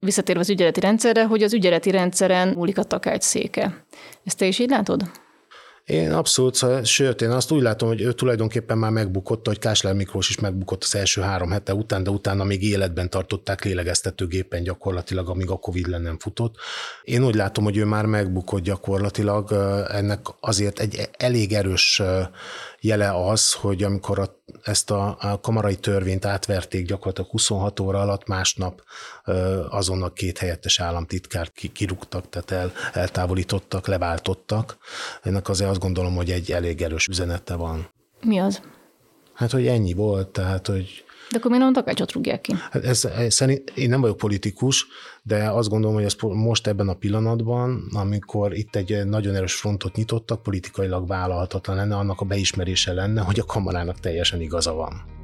visszatérve az ügyeleti rendszerre, hogy az ügyeleti rendszeren múlik a takács széke. Ezt te is így látod? Én abszolút, szóval, sőt, én azt úgy látom, hogy ő tulajdonképpen már megbukott, hogy Kásler Miklós is megbukott az első három hete után, de utána még életben tartották lélegeztetőgépen gyakorlatilag, amíg a Covid le nem futott. Én úgy látom, hogy ő már megbukott gyakorlatilag, ennek azért egy elég erős jele az, hogy amikor a, ezt a, a kamarai törvényt átverték gyakorlatilag 26 óra alatt, másnap azonnal két helyettes államtitkár kirúgtak, tehát el, eltávolítottak, leváltottak. Ennek azért azt gondolom, hogy egy elég erős üzenete van. Mi az? Hát, hogy ennyi volt, tehát, hogy de akkor miért a takácsot rúgják ki? Hát ez, ez, szerint, én nem vagyok politikus, de azt gondolom, hogy ez most ebben a pillanatban, amikor itt egy nagyon erős frontot nyitottak, politikailag vállalhatatlan lenne, annak a beismerése lenne, hogy a kamarának teljesen igaza van.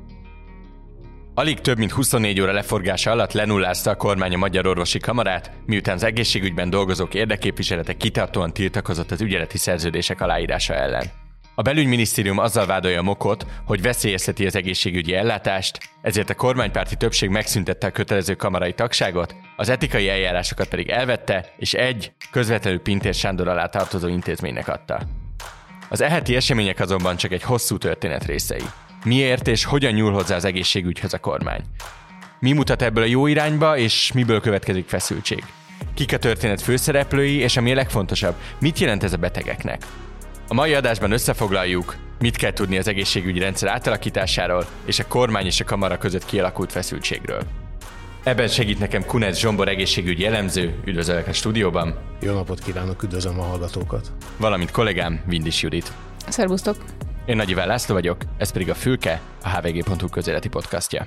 Alig több mint 24 óra leforgása alatt lenullázta a kormány a Magyar Orvosi Kamarát, miután az egészségügyben dolgozók érdeképviselete kitartóan tiltakozott az ügyeleti szerződések aláírása ellen. A belügyminisztérium azzal vádolja Mokot, hogy veszélyezteti az egészségügyi ellátást, ezért a kormánypárti többség megszüntette a kötelező kamarai tagságot, az etikai eljárásokat pedig elvette, és egy, közvetlenül Pintér Sándor alá tartozó intézménynek adta. Az eheti események azonban csak egy hosszú történet részei. Miért és hogyan nyúl hozzá az egészségügyhöz a kormány? Mi mutat ebből a jó irányba, és miből következik feszültség? Kik a történet főszereplői, és ami a legfontosabb, mit jelent ez a betegeknek? A mai adásban összefoglaljuk, mit kell tudni az egészségügyi rendszer átalakításáról és a kormány és a kamara között kialakult feszültségről. Ebben segít nekem Kunec Zsombor egészségügyi elemző, üdvözöllek a stúdióban. Jó napot kívánok, üdvözlöm a hallgatókat. Valamint kollégám, Vindis Judit. Szervusztok! Én Nagy Iván László vagyok, ez pedig a Fülke, a hvg.hu közéleti podcastja.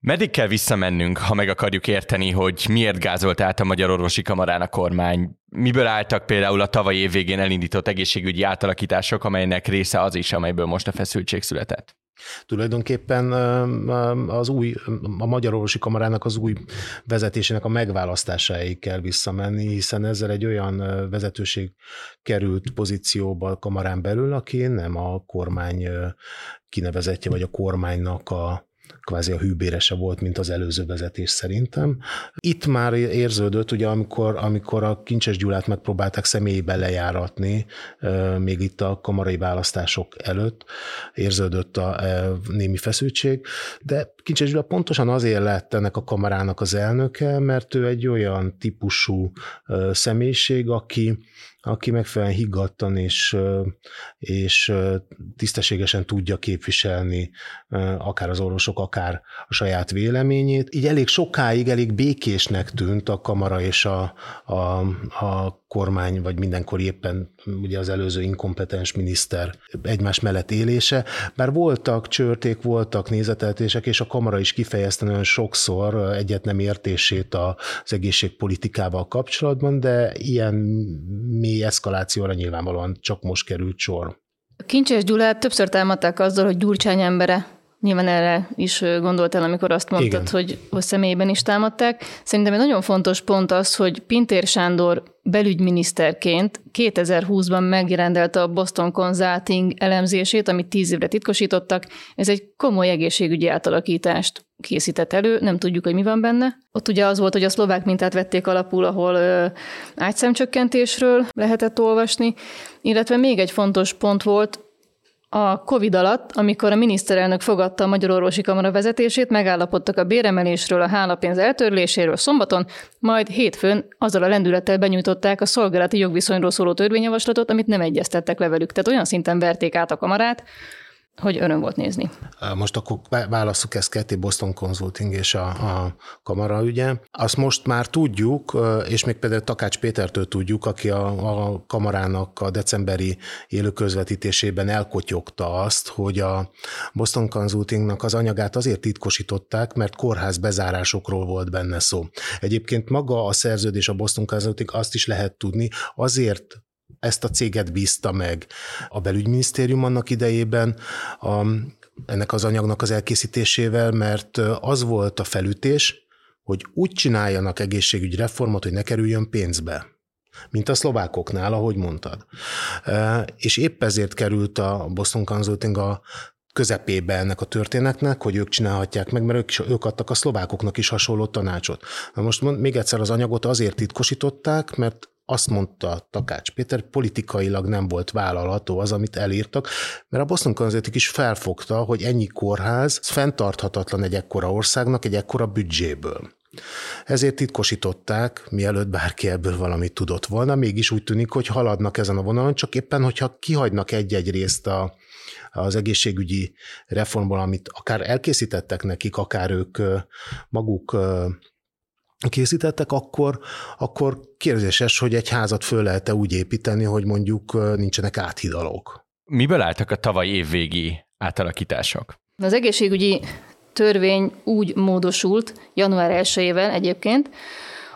Meddig kell visszamennünk, ha meg akarjuk érteni, hogy miért gázolt át a Magyar Orvosi Kamarán a kormány? Miből álltak például a tavalyi év végén elindított egészségügyi átalakítások, amelynek része az is, amelyből most a feszültség született? Tulajdonképpen az új, a Magyar Orvosi Kamarának az új vezetésének a megválasztásáig kell visszamenni, hiszen ezzel egy olyan vezetőség került pozícióba a kamarán belül, aki nem a kormány kinevezetje, vagy a kormánynak a, kvázi a hűbérese volt, mint az előző vezetés szerintem. Itt már érződött, ugye amikor, amikor a Kincses Gyulát megpróbálták személyében lejáratni, még itt a kamarai választások előtt érződött a némi feszültség, de Kincses Gyula pontosan azért lett ennek a kamarának az elnöke, mert ő egy olyan típusú személyiség, aki, aki megfelelően higgadtan és, és tisztességesen tudja képviselni akár az orvosok, akár a saját véleményét. Így elég sokáig, elég békésnek tűnt a kamara és a, a, a kormány, vagy mindenkor éppen ugye az előző inkompetens miniszter egymás mellett élése, bár voltak csörték, voltak nézeteltések, és a kamara is kifejezte nagyon sokszor egyet nem értését az egészségpolitikával kapcsolatban, de ilyen mély eszkalációra nyilvánvalóan csak most került sor. Kincses Gyulát többször támadták azzal, hogy Gyurcsány embere. Nyilván erre is gondoltál, amikor azt mondtad, hogy, hogy személyben is támadták. Szerintem egy nagyon fontos pont az, hogy Pintér Sándor belügyminiszterként 2020-ban megrendelte a Boston Consulting elemzését, amit tíz évre titkosítottak. Ez egy komoly egészségügyi átalakítást készített elő, nem tudjuk, hogy mi van benne. Ott ugye az volt, hogy a szlovák mintát vették alapul, ahol ö, ágyszemcsökkentésről lehetett olvasni, illetve még egy fontos pont volt, a COVID alatt, amikor a miniszterelnök fogadta a Magyar Orvosi Kamara vezetését, megállapodtak a béremelésről, a hálapénz eltörléséről szombaton, majd hétfőn azzal a lendülettel benyújtották a szolgálati jogviszonyról szóló törvényjavaslatot, amit nem egyeztettek le velük. Tehát olyan szinten verték át a kamarát, hogy öröm volt nézni. Most akkor válaszuk ezt ketté, Boston Consulting és a, a kamara ügye. Azt most már tudjuk, és még például Takács Pétertől tudjuk, aki a, a kamarának a decemberi élőközvetítésében elkotyogta azt, hogy a Boston Consultingnak az anyagát azért titkosították, mert kórház bezárásokról volt benne szó. Egyébként maga a szerződés a Boston Consulting azt is lehet tudni, azért ezt a céget bízta meg a belügyminisztérium annak idejében a, ennek az anyagnak az elkészítésével, mert az volt a felütés, hogy úgy csináljanak egészségügyi reformot, hogy ne kerüljön pénzbe mint a szlovákoknál, ahogy mondtad. És épp ezért került a Boston Consulting a közepébe ennek a történetnek, hogy ők csinálhatják meg, mert ők, is, ők adtak a szlovákoknak is hasonló tanácsot. Na most még egyszer az anyagot azért titkosították, mert azt mondta Takács Péter, politikailag nem volt vállalható az, amit elírtak, mert a Boston Consulting is felfogta, hogy ennyi kórház fenntarthatatlan egy ekkora országnak, egy ekkora büdzséből. Ezért titkosították, mielőtt bárki ebből valamit tudott volna, mégis úgy tűnik, hogy haladnak ezen a vonalon, csak éppen, hogyha kihagynak egy-egy részt a, az egészségügyi reformból, amit akár elkészítettek nekik, akár ők maguk készítettek, akkor, akkor kérdéses, hogy egy házat föl lehet-e úgy építeni, hogy mondjuk nincsenek áthidalók. Miből álltak a tavaly évvégi átalakítások? Az egészségügyi törvény úgy módosult január 1-ével egyébként,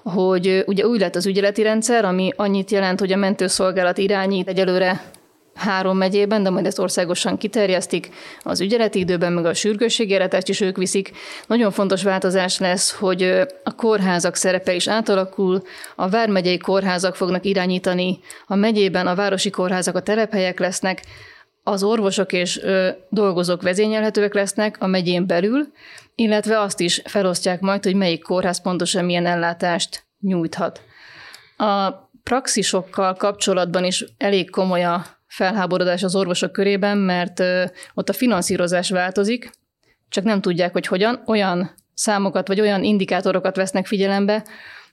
hogy ugye új lett az ügyeleti rendszer, ami annyit jelent, hogy a mentőszolgálat irányít egyelőre három megyében, de majd ezt országosan kiterjesztik. Az ügyeleti időben, meg a sürgősségéletet is ők viszik. Nagyon fontos változás lesz, hogy a kórházak szerepe is átalakul, a vármegyei kórházak fognak irányítani, a megyében a városi kórházak a telephelyek lesznek, az orvosok és ö, dolgozók vezényelhetőek lesznek a megyén belül, illetve azt is felosztják majd, hogy melyik kórház pontosan milyen ellátást nyújthat. A praxisokkal kapcsolatban is elég komoly a felháborodás az orvosok körében, mert ott a finanszírozás változik, csak nem tudják, hogy hogyan. Olyan számokat vagy olyan indikátorokat vesznek figyelembe,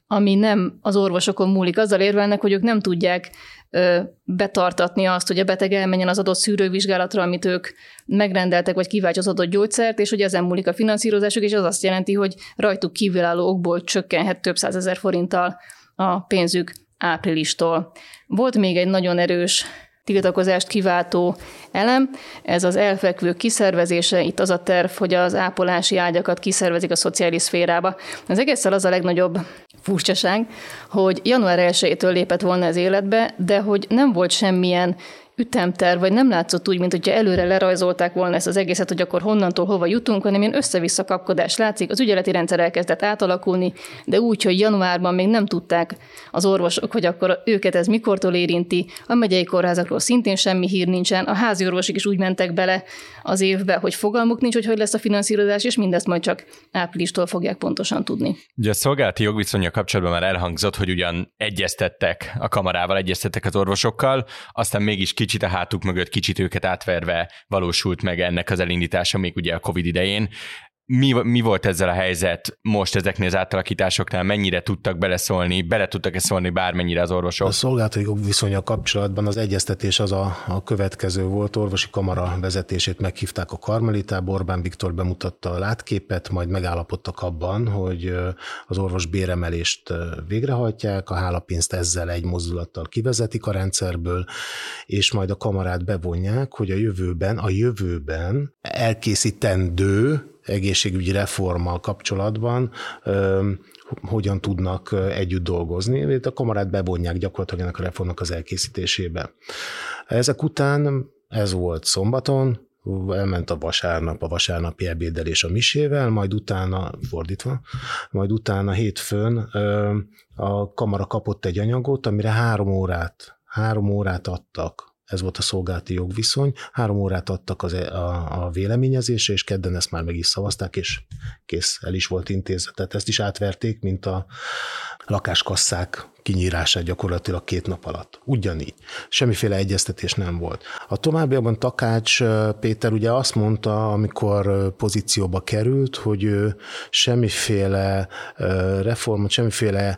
ami nem az orvosokon múlik. Azzal érvelnek, hogy ők nem tudják betartatni azt, hogy a beteg elmenjen az adott szűrővizsgálatra, amit ők megrendeltek, vagy kiváltja az adott gyógyszert, és hogy ezen múlik a finanszírozásuk, és az azt jelenti, hogy rajtuk kívülálló okból csökkenhet több százezer forinttal a pénzük áprilistól. Volt még egy nagyon erős tiltakozást kiváltó elem. Ez az elfekvő kiszervezése, itt az a terv, hogy az ápolási ágyakat kiszervezik a szociális szférába. Az egészen az a legnagyobb furcsaság, hogy január 1-től lépett volna ez életbe, de hogy nem volt semmilyen ütemterv, vagy nem látszott úgy, mint hogyha előre lerajzolták volna ezt az egészet, hogy akkor honnantól hova jutunk, hanem ilyen össze-vissza kapkodás látszik. Az ügyeleti rendszer elkezdett átalakulni, de úgy, hogy januárban még nem tudták az orvosok, hogy akkor őket ez mikortól érinti. A megyei kórházakról szintén semmi hír nincsen. A házi orvosok is úgy mentek bele az évbe, hogy fogalmuk nincs, hogy hogy lesz a finanszírozás, és mindezt majd csak áprilistól fogják pontosan tudni. Ugye a szolgálati jogviszonya kapcsolatban már elhangzott, hogy ugyan egyeztettek a kamarával, egyeztettek az orvosokkal, aztán mégis kicsit a hátuk mögött, kicsit őket átverve valósult meg ennek az elindítása még ugye a Covid idején mi, mi volt ezzel a helyzet most ezeknél az átalakításoknál, mennyire tudtak beleszólni, bele tudtak-e szólni bármennyire az orvosok? A szolgálati viszonya kapcsolatban az egyeztetés az a, a következő volt, orvosi kamara vezetését meghívták a Karmelitába, Orbán Viktor bemutatta a látképet, majd megállapodtak abban, hogy az orvos béremelést végrehajtják, a hálapénzt ezzel egy mozdulattal kivezetik a rendszerből, és majd a kamarát bevonják, hogy a jövőben, a jövőben elkészítendő egészségügyi reformmal kapcsolatban hogyan tudnak együtt dolgozni. A kamarát bevonják gyakorlatilag ennek a reformnak az elkészítésébe. Ezek után ez volt szombaton, elment a vasárnap, a vasárnapi ebédelés a misével, majd utána, fordítva, majd utána hétfőn a kamara kapott egy anyagot, amire három órát, három órát adtak ez volt a szolgálati jogviszony. Három órát adtak az, e- a, a véleményezésre, és kedden ezt már meg is szavazták, és kész, el is volt intézve. Tehát ezt is átverték, mint a lakáskasszák kinyírását gyakorlatilag két nap alatt. Ugyanígy. Semmiféle egyeztetés nem volt. A továbbiakban Takács Péter ugye azt mondta, amikor pozícióba került, hogy ő semmiféle reformot, semmiféle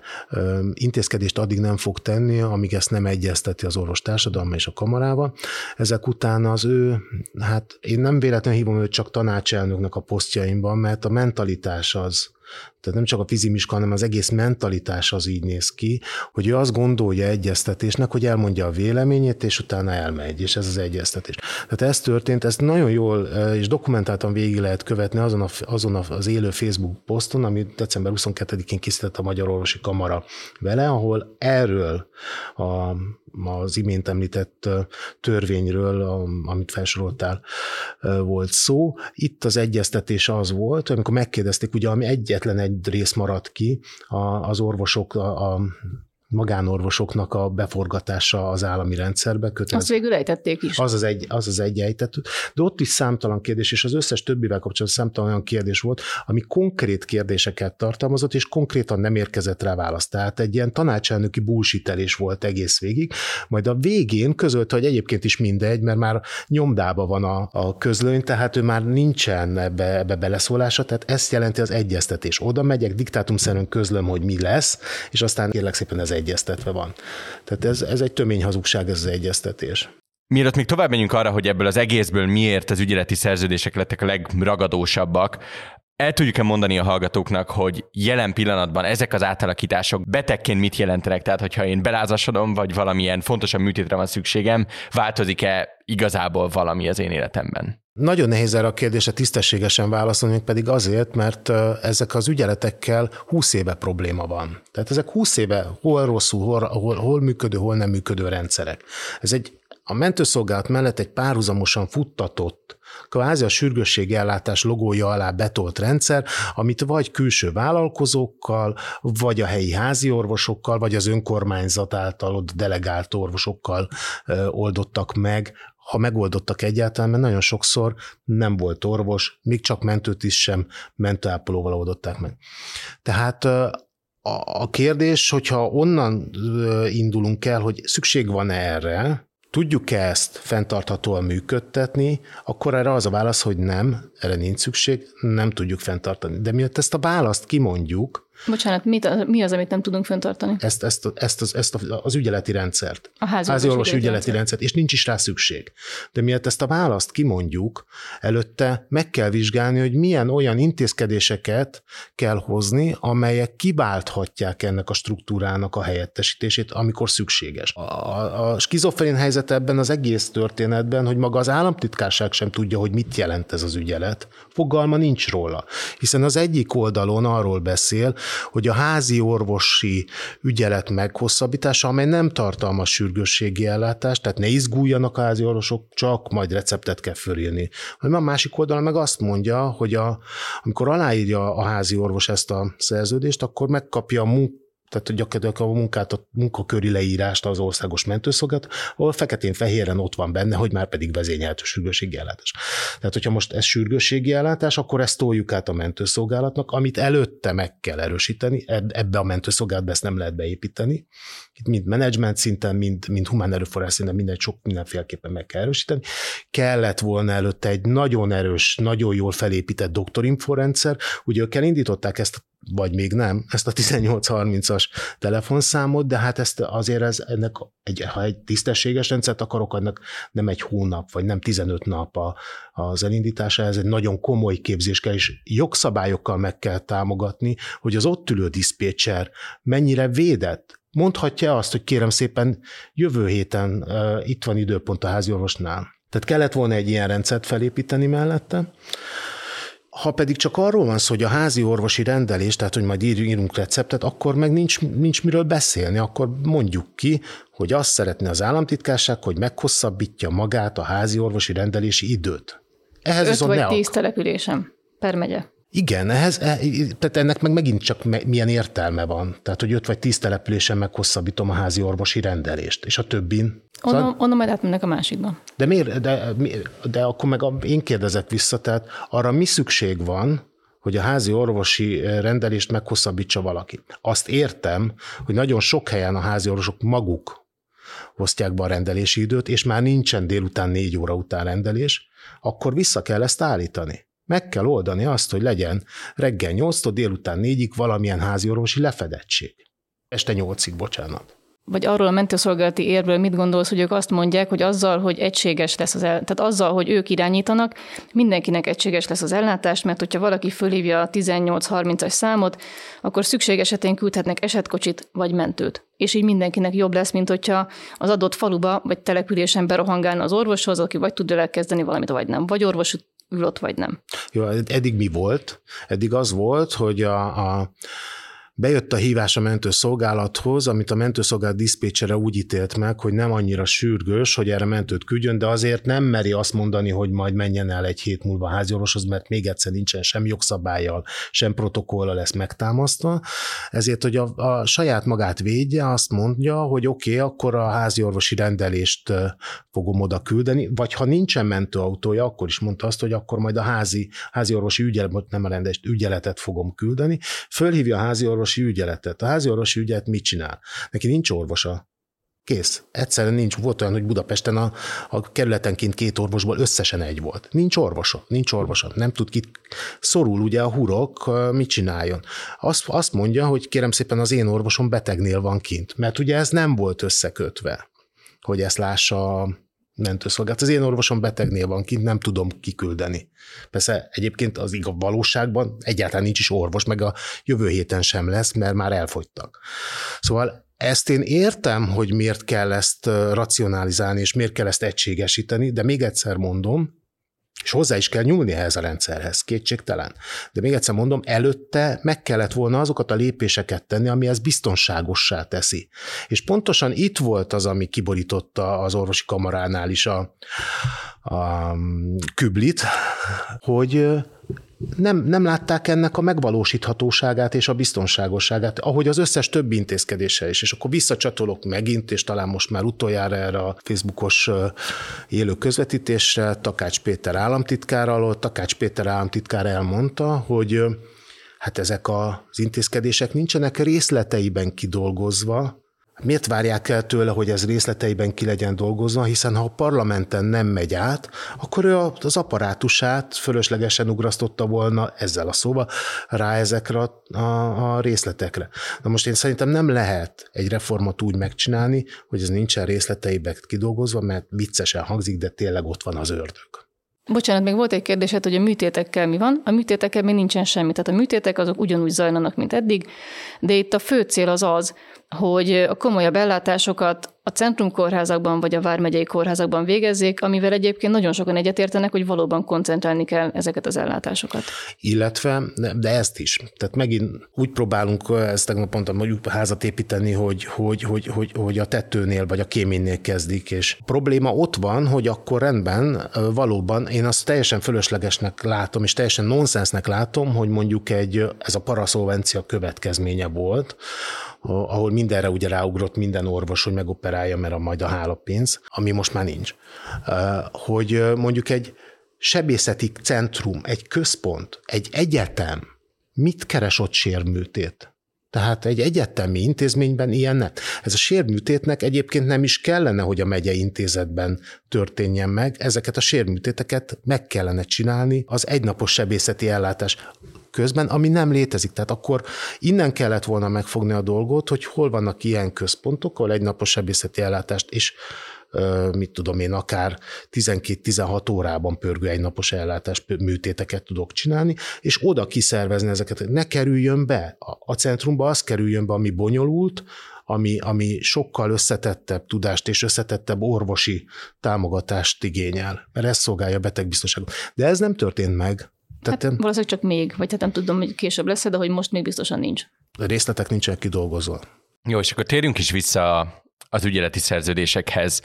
intézkedést addig nem fog tenni, amíg ezt nem egyezteti az orvos társadalma és a kamarával. Ezek után az ő, hát én nem véletlenül hívom őt csak tanácselnöknek a posztjaimban, mert a mentalitás az, tehát nem csak a fizimiska, hanem az egész mentalitás az így néz ki, hogy ő azt gondolja egyeztetésnek, hogy elmondja a véleményét, és utána elmegy, és ez az egyeztetés. Tehát ez történt, ezt nagyon jól és dokumentáltan végig lehet követni azon, a, azon az élő Facebook poszton, amit december 22-én készített a Magyar Orvosi Kamara vele, ahol erről a az imént említett törvényről, amit felsoroltál, volt szó. Itt az egyeztetés az volt, amikor megkérdezték, ugye ami egyetlen egy rész maradt ki, az orvosok a, a magánorvosoknak a beforgatása az állami rendszerbe. Kötelező. Azt végül ejtették is. Az az egy, az, az egy ejtett. De ott is számtalan kérdés, és az összes többivel kapcsolatban számtalan olyan kérdés volt, ami konkrét kérdéseket tartalmazott, és konkrétan nem érkezett rá választ. Tehát egy ilyen tanácselnöki bullshitelés volt egész végig, majd a végén közölte, hogy egyébként is mindegy, mert már nyomdába van a, a közlöny, tehát ő már nincsen ebbe, ebbe beleszólása, tehát ezt jelenti az egyeztetés. Oda megyek, diktátumszerűen közlöm, hogy mi lesz, és aztán kérlek szépen ez egyeztetve van. Tehát ez, ez egy tömény hazugság, ez az egyeztetés. Mielőtt még tovább menjünk arra, hogy ebből az egészből miért az ügyeleti szerződések lettek a legragadósabbak, el tudjuk-e mondani a hallgatóknak, hogy jelen pillanatban ezek az átalakítások betegként mit jelentenek? Tehát, hogyha én belázasodom, vagy valamilyen fontosabb műtétre van szükségem, változik-e igazából valami az én életemben? Nagyon nehéz erre a kérdésre tisztességesen válaszolni, pedig azért, mert ezek az ügyeletekkel 20 éve probléma van. Tehát ezek 20 éve hol rosszul, hol, hol, hol működő, hol nem működő rendszerek. Ez egy a mentőszolgálat mellett egy párhuzamosan futtatott, kvázi a sürgősségi ellátás logója alá betolt rendszer, amit vagy külső vállalkozókkal, vagy a helyi házi orvosokkal, vagy az önkormányzat által ott delegált orvosokkal oldottak meg, ha megoldottak egyáltalán, mert nagyon sokszor nem volt orvos, még csak mentőt is sem mentőápolóval oldották meg. Tehát a kérdés, hogyha onnan indulunk el, hogy szükség van erre, tudjuk-e ezt fenntarthatóan működtetni, akkor erre az a válasz, hogy nem, erre nincs szükség, nem tudjuk fenntartani. De miatt ezt a választ kimondjuk, Bocsánat, mit, mi az, amit nem tudunk fenntartani? Ezt, ezt, ezt, az, ezt az ügyeleti rendszert. A házi, házi orvos ügyeleti, ügyeleti rendszert, és nincs is rá szükség. De miatt ezt a választ kimondjuk, előtte meg kell vizsgálni, hogy milyen olyan intézkedéseket kell hozni, amelyek kiválthatják ennek a struktúrának a helyettesítését, amikor szükséges. A, a, a skizofrén helyzet ebben az egész történetben, hogy maga az államtitkárság sem tudja, hogy mit jelent ez az ügyelet. Fogalma nincs róla. Hiszen az egyik oldalon arról beszél, hogy a házi orvosi ügyelet meghosszabbítása, amely nem tartalmaz sürgősségi ellátást, tehát ne izguljanak a házi orvosok, csak majd receptet kell fölírni. Hanem a másik oldalon meg azt mondja, hogy a, amikor aláírja a házi orvos ezt a szerződést, akkor megkapja a munka tehát gyakorlatilag a munkát, a munkaköri leírást az országos mentőszolgálat, ahol feketén-fehéren ott van benne, hogy már pedig vezényeltő sürgősségi ellátás. Tehát, hogyha most ez sürgősségi ellátás, akkor ezt toljuk át a mentőszolgálatnak, amit előtte meg kell erősíteni, ebbe a mentőszolgálatba ezt nem lehet beépíteni. Itt mind menedzsment szinten, mind, mind humán erőforrás szinten minden sok mindenféleképpen meg kell erősíteni. Kellett volna előtte egy nagyon erős, nagyon jól felépített doktorinforendszer. Ugye ők elindították ezt vagy még nem, ezt a 1830-as telefonszámot, de hát ezt azért ez, ennek egy, ha egy tisztességes rendszert akarok, ennek nem egy hónap, vagy nem 15 nap a, az elindítása, ez egy nagyon komoly képzés kell, és jogszabályokkal meg kell támogatni, hogy az ott ülő diszpécser mennyire védett, Mondhatja azt, hogy kérem szépen, jövő héten uh, itt van időpont a háziorvosnál. Tehát kellett volna egy ilyen rendszert felépíteni mellette. Ha pedig csak arról van szó, hogy a házi orvosi rendelés, tehát hogy majd írjunk receptet, akkor meg nincs, nincs miről beszélni, akkor mondjuk ki, hogy azt szeretné az államtitkárság, hogy meghosszabbítja magát a házi orvosi rendelési időt. Ehhez Öt vagy tíz településem per megye. Igen, ehhez, e, tehát ennek meg megint csak milyen értelme van. Tehát, hogy öt vagy tíz településen meghosszabbítom a házi orvosi rendelést, és a többin. Onnan, onnan majd átmennek a másikba. De miért? De, de akkor meg a, én kérdezek vissza, tehát arra mi szükség van, hogy a házi orvosi rendelést meghosszabbítsa valaki. Azt értem, hogy nagyon sok helyen a házi orvosok maguk osztják be a rendelési időt, és már nincsen délután négy óra után rendelés, akkor vissza kell ezt állítani. Meg kell oldani azt, hogy legyen reggel 8-tól délután 4-ig valamilyen háziorvosi lefedettség. Este 8-ig, bocsánat. Vagy arról a mentőszolgálati érvről mit gondolsz, hogy ők azt mondják, hogy azzal, hogy egységes lesz az el, tehát azzal, hogy ők irányítanak, mindenkinek egységes lesz az ellátás, mert hogyha valaki fölhívja a 18-30-as számot, akkor szükség esetén küldhetnek esetkocsit vagy mentőt. És így mindenkinek jobb lesz, mint hogyha az adott faluba vagy településen berohangálna az orvoshoz, aki vagy tud elkezdeni valamit, vagy nem. Vagy orvos ül ott, vagy nem. Jó, eddig mi volt? Eddig az volt, hogy a, a Bejött a hívás a mentőszolgálathoz, amit a mentőszolgálat diszpécsere úgy ítélt meg, hogy nem annyira sürgős, hogy erre mentőt küldjön, de azért nem meri azt mondani, hogy majd menjen el egy hét múlva háziorvoshoz, mert még egyszer nincsen sem jogszabályjal, sem protokolla lesz megtámasztva. Ezért, hogy a, a saját magát védje, azt mondja, hogy oké, okay, akkor a háziorvosi rendelést fogom oda küldeni, vagy ha nincsen mentőautója, akkor is mondta azt, hogy akkor majd a házi, házi orvosi ügyelet, nem a rendes ügyeletet fogom küldeni. Fölhívja a házi orvosi ügyeletet. A házi orvosi ügyelet mit csinál? Neki nincs orvosa. Kész. Egyszerűen nincs. Volt olyan, hogy Budapesten a, a kerületenként két orvosból összesen egy volt. Nincs orvosa. Nincs orvosa. Nem tud ki. Szorul ugye a hurok, mit csináljon. Azt, azt mondja, hogy kérem szépen az én orvosom betegnél van kint. Mert ugye ez nem volt összekötve, hogy ezt lássa mentőszolgálat. Az én orvosom betegnél van kint, nem tudom kiküldeni. Persze egyébként az igaz valóságban egyáltalán nincs is orvos, meg a jövő héten sem lesz, mert már elfogytak. Szóval ezt én értem, hogy miért kell ezt racionalizálni, és miért kell ezt egységesíteni, de még egyszer mondom, és hozzá is kell nyúlni ehhez a rendszerhez, kétségtelen. De még egyszer mondom, előtte meg kellett volna azokat a lépéseket tenni, ami ezt biztonságossá teszi. És pontosan itt volt az, ami kiborította az orvosi kamaránál is a, a küblit, hogy nem, nem látták ennek a megvalósíthatóságát és a biztonságosságát, ahogy az összes többi intézkedése is. És akkor visszacsatolok megint, és talán most már utoljára erre a Facebookos élő közvetítésre, Takács Péter államtitkár alól. Takács Péter államtitkár elmondta, hogy hát ezek az intézkedések nincsenek részleteiben kidolgozva, Miért várják el tőle, hogy ez részleteiben ki legyen dolgozva, hiszen ha a parlamenten nem megy át, akkor ő az apparátusát fölöslegesen ugrasztotta volna ezzel a szóval rá ezekre a, a, részletekre. Na most én szerintem nem lehet egy reformot úgy megcsinálni, hogy ez nincsen részleteiben kidolgozva, mert viccesen hangzik, de tényleg ott van az ördög. Bocsánat, még volt egy kérdésed, hogy a műtétekkel mi van. A műtétekkel még nincsen semmi. Tehát a műtétek azok ugyanúgy zajlanak, mint eddig, de itt a fő cél az az, hogy a komolyabb ellátásokat a centrumkórházakban vagy a vármegyei kórházakban végezzék, amivel egyébként nagyon sokan egyetértenek, hogy valóban koncentrálni kell ezeket az ellátásokat. Illetve, de ezt is. Tehát megint úgy próbálunk, ezt tegnap mondtam, hogy házat építeni, hogy, hogy, hogy, hogy, hogy a tetőnél vagy a kéménynél kezdik, és a probléma ott van, hogy akkor rendben, valóban én azt teljesen fölöslegesnek látom, és teljesen nonsensnek látom, hogy mondjuk egy, ez a paraszolvencia következménye volt, ahol mindenre ugye ráugrott minden orvos, hogy megoperálja, mert a majd a hálapénz, ami most már nincs. Hogy mondjuk egy sebészeti centrum, egy központ, egy egyetem mit keres ott sérműtét? Tehát egy egyetemi intézményben ilyen nem. Ez a sérműtétnek egyébként nem is kellene, hogy a megye intézetben történjen meg. Ezeket a sérműtéteket meg kellene csinálni az egynapos sebészeti ellátás közben, ami nem létezik. Tehát akkor innen kellett volna megfogni a dolgot, hogy hol vannak ilyen központok, ahol egynapos sebészeti ellátást is mit tudom én, akár 12-16 órában pörgő egynapos ellátás műtéteket tudok csinálni, és oda kiszervezni ezeket. Ne kerüljön be. A centrumba az kerüljön be, ami bonyolult, ami, ami sokkal összetettebb tudást és összetettebb orvosi támogatást igényel, mert ez szolgálja a betegbiztonságot. De ez nem történt meg. Tehát hát valószínűleg csak még, vagy hát nem tudom, hogy később lesz, de hogy most még biztosan nincs. A részletek nincsenek kidolgozva. Jó, és akkor térjünk is vissza az ügyeleti szerződésekhez.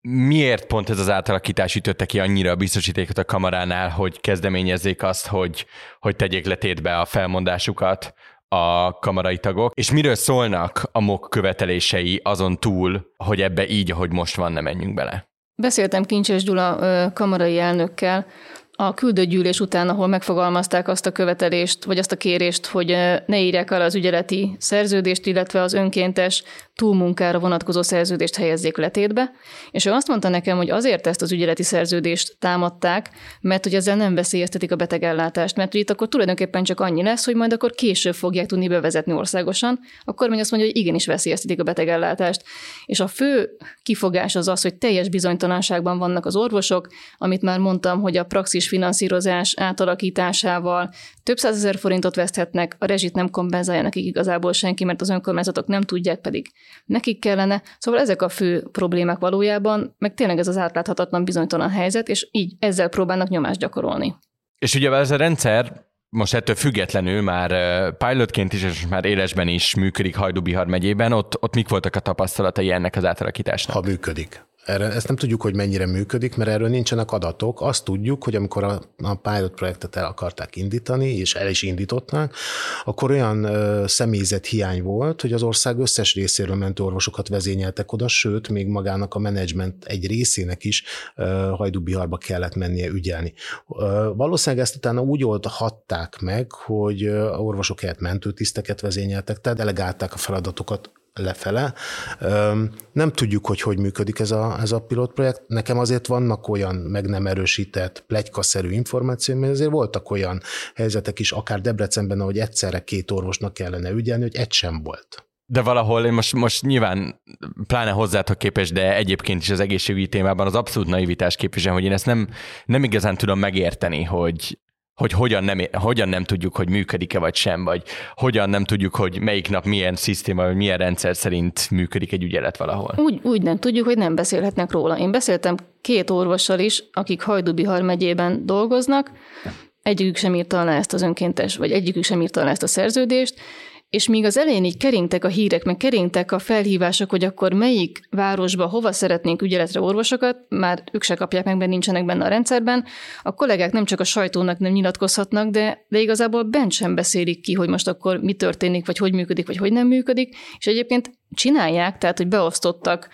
Miért pont ez az átalakítás ütötte ki annyira a biztosítékot a kamaránál, hogy kezdeményezzék azt, hogy, hogy tegyék letétbe a felmondásukat a kamarai tagok, és miről szólnak a MOK követelései azon túl, hogy ebbe így, ahogy most van, ne menjünk bele? Beszéltem Kincses Gyula kamarai elnökkel, a küldőgyűlés után, ahol megfogalmazták azt a követelést, vagy azt a kérést, hogy ne írják el az ügyeleti szerződést, illetve az önkéntes túlmunkára vonatkozó szerződést helyezzék letétbe, és ő azt mondta nekem, hogy azért ezt az ügyeleti szerződést támadták, mert hogy ezzel nem veszélyeztetik a betegellátást, mert hogy itt akkor tulajdonképpen csak annyi lesz, hogy majd akkor később fogják tudni bevezetni országosan, akkor mondja azt mondja, hogy igenis veszélyeztetik a betegellátást. És a fő kifogás az az, hogy teljes bizonytalanságban vannak az orvosok, amit már mondtam, hogy a praxis finanszírozás átalakításával több százezer forintot veszthetnek, a rezsit nem kompenzálja nekik igazából senki, mert az önkormányzatok nem tudják, pedig nekik kellene. Szóval ezek a fő problémák valójában, meg tényleg ez az átláthatatlan bizonytalan helyzet, és így ezzel próbálnak nyomást gyakorolni. És ugye ez a rendszer most ettől függetlenül már pilotként is, és már élesben is működik Hajdubihar megyében, ott, ott mik voltak a tapasztalatai ennek az átalakításnak? Ha működik. Erre, ezt nem tudjuk, hogy mennyire működik, mert erről nincsenek adatok. Azt tudjuk, hogy amikor a, a pilot projektet el akarták indítani, és el is indították, akkor olyan ö, személyzet hiány volt, hogy az ország összes részéről mentő orvosokat vezényeltek oda, sőt, még magának a menedzsment egy részének is ö, Hajdubiharba kellett mennie ügyelni. Ö, valószínűleg ezt utána úgy oldhatták meg, hogy orvosok helyett mentőtiszteket vezényeltek, tehát delegálták a feladatokat lefele. Nem tudjuk, hogy hogy működik ez a, ez a pilotprojekt. Nekem azért vannak olyan meg nem erősített, plegykaszerű információim, mert azért voltak olyan helyzetek is, akár Debrecenben, ahogy egyszerre két orvosnak kellene ügyelni, hogy egy sem volt. De valahol én most, most nyilván pláne hozzátok képes, de egyébként is az egészségügyi témában az abszolút naivitás képvisel, hogy én ezt nem, nem igazán tudom megérteni, hogy, hogy hogyan nem, hogyan nem tudjuk, hogy működik-e vagy sem, vagy hogyan nem tudjuk, hogy melyik nap milyen szisztéma, vagy milyen rendszer szerint működik egy ügyelet valahol. Úgy, úgy nem tudjuk, hogy nem beszélhetnek róla. Én beszéltem két orvossal is, akik Hajdubihar megyében dolgoznak, egyikük sem írta alá ezt az önkéntes, vagy egyikük sem írta alá ezt a szerződést, és míg az elején így keringtek a hírek, meg keringtek a felhívások, hogy akkor melyik városba hova szeretnénk ügyeletre orvosokat, már ők se kapják meg, mert nincsenek benne a rendszerben, a kollégák nem csak a sajtónak nem nyilatkozhatnak, de, de igazából bent sem beszélik ki, hogy most akkor mi történik, vagy hogy működik, vagy hogy nem működik, és egyébként csinálják, tehát hogy beosztottak,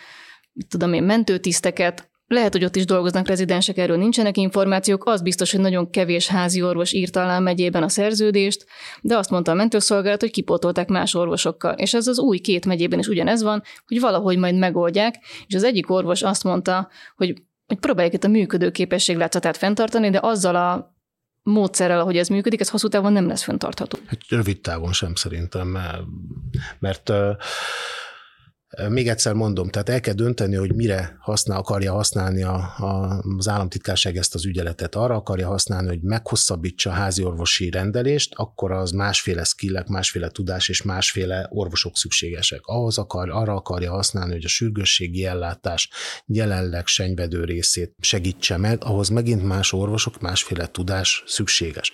tudom én, mentőtiszteket, lehet, hogy ott is dolgoznak rezidensek, erről nincsenek információk, az biztos, hogy nagyon kevés házi orvos írt alá megyében a szerződést, de azt mondta a mentőszolgálat, hogy kipótolták más orvosokkal. És ez az új két megyében is ugyanez van, hogy valahogy majd megoldják, és az egyik orvos azt mondta, hogy, hogy próbálják itt a működőképesség látszatát fenntartani, de azzal a módszerrel, ahogy ez működik, ez hosszú távon nem lesz fenntartható. Hát rövid távon sem szerintem, mert, mert még egyszer mondom, tehát el kell dönteni, hogy mire használ, akarja használni a, a, az államtitkárság ezt az ügyeletet. Arra akarja használni, hogy meghosszabbítsa a háziorvosi rendelést, akkor az másféle skillek, másféle tudás és másféle orvosok szükségesek. Ahhoz akar, arra akarja használni, hogy a sürgősségi ellátás jelenleg senyvedő részét segítse meg, ahhoz megint más orvosok, másféle tudás szükséges.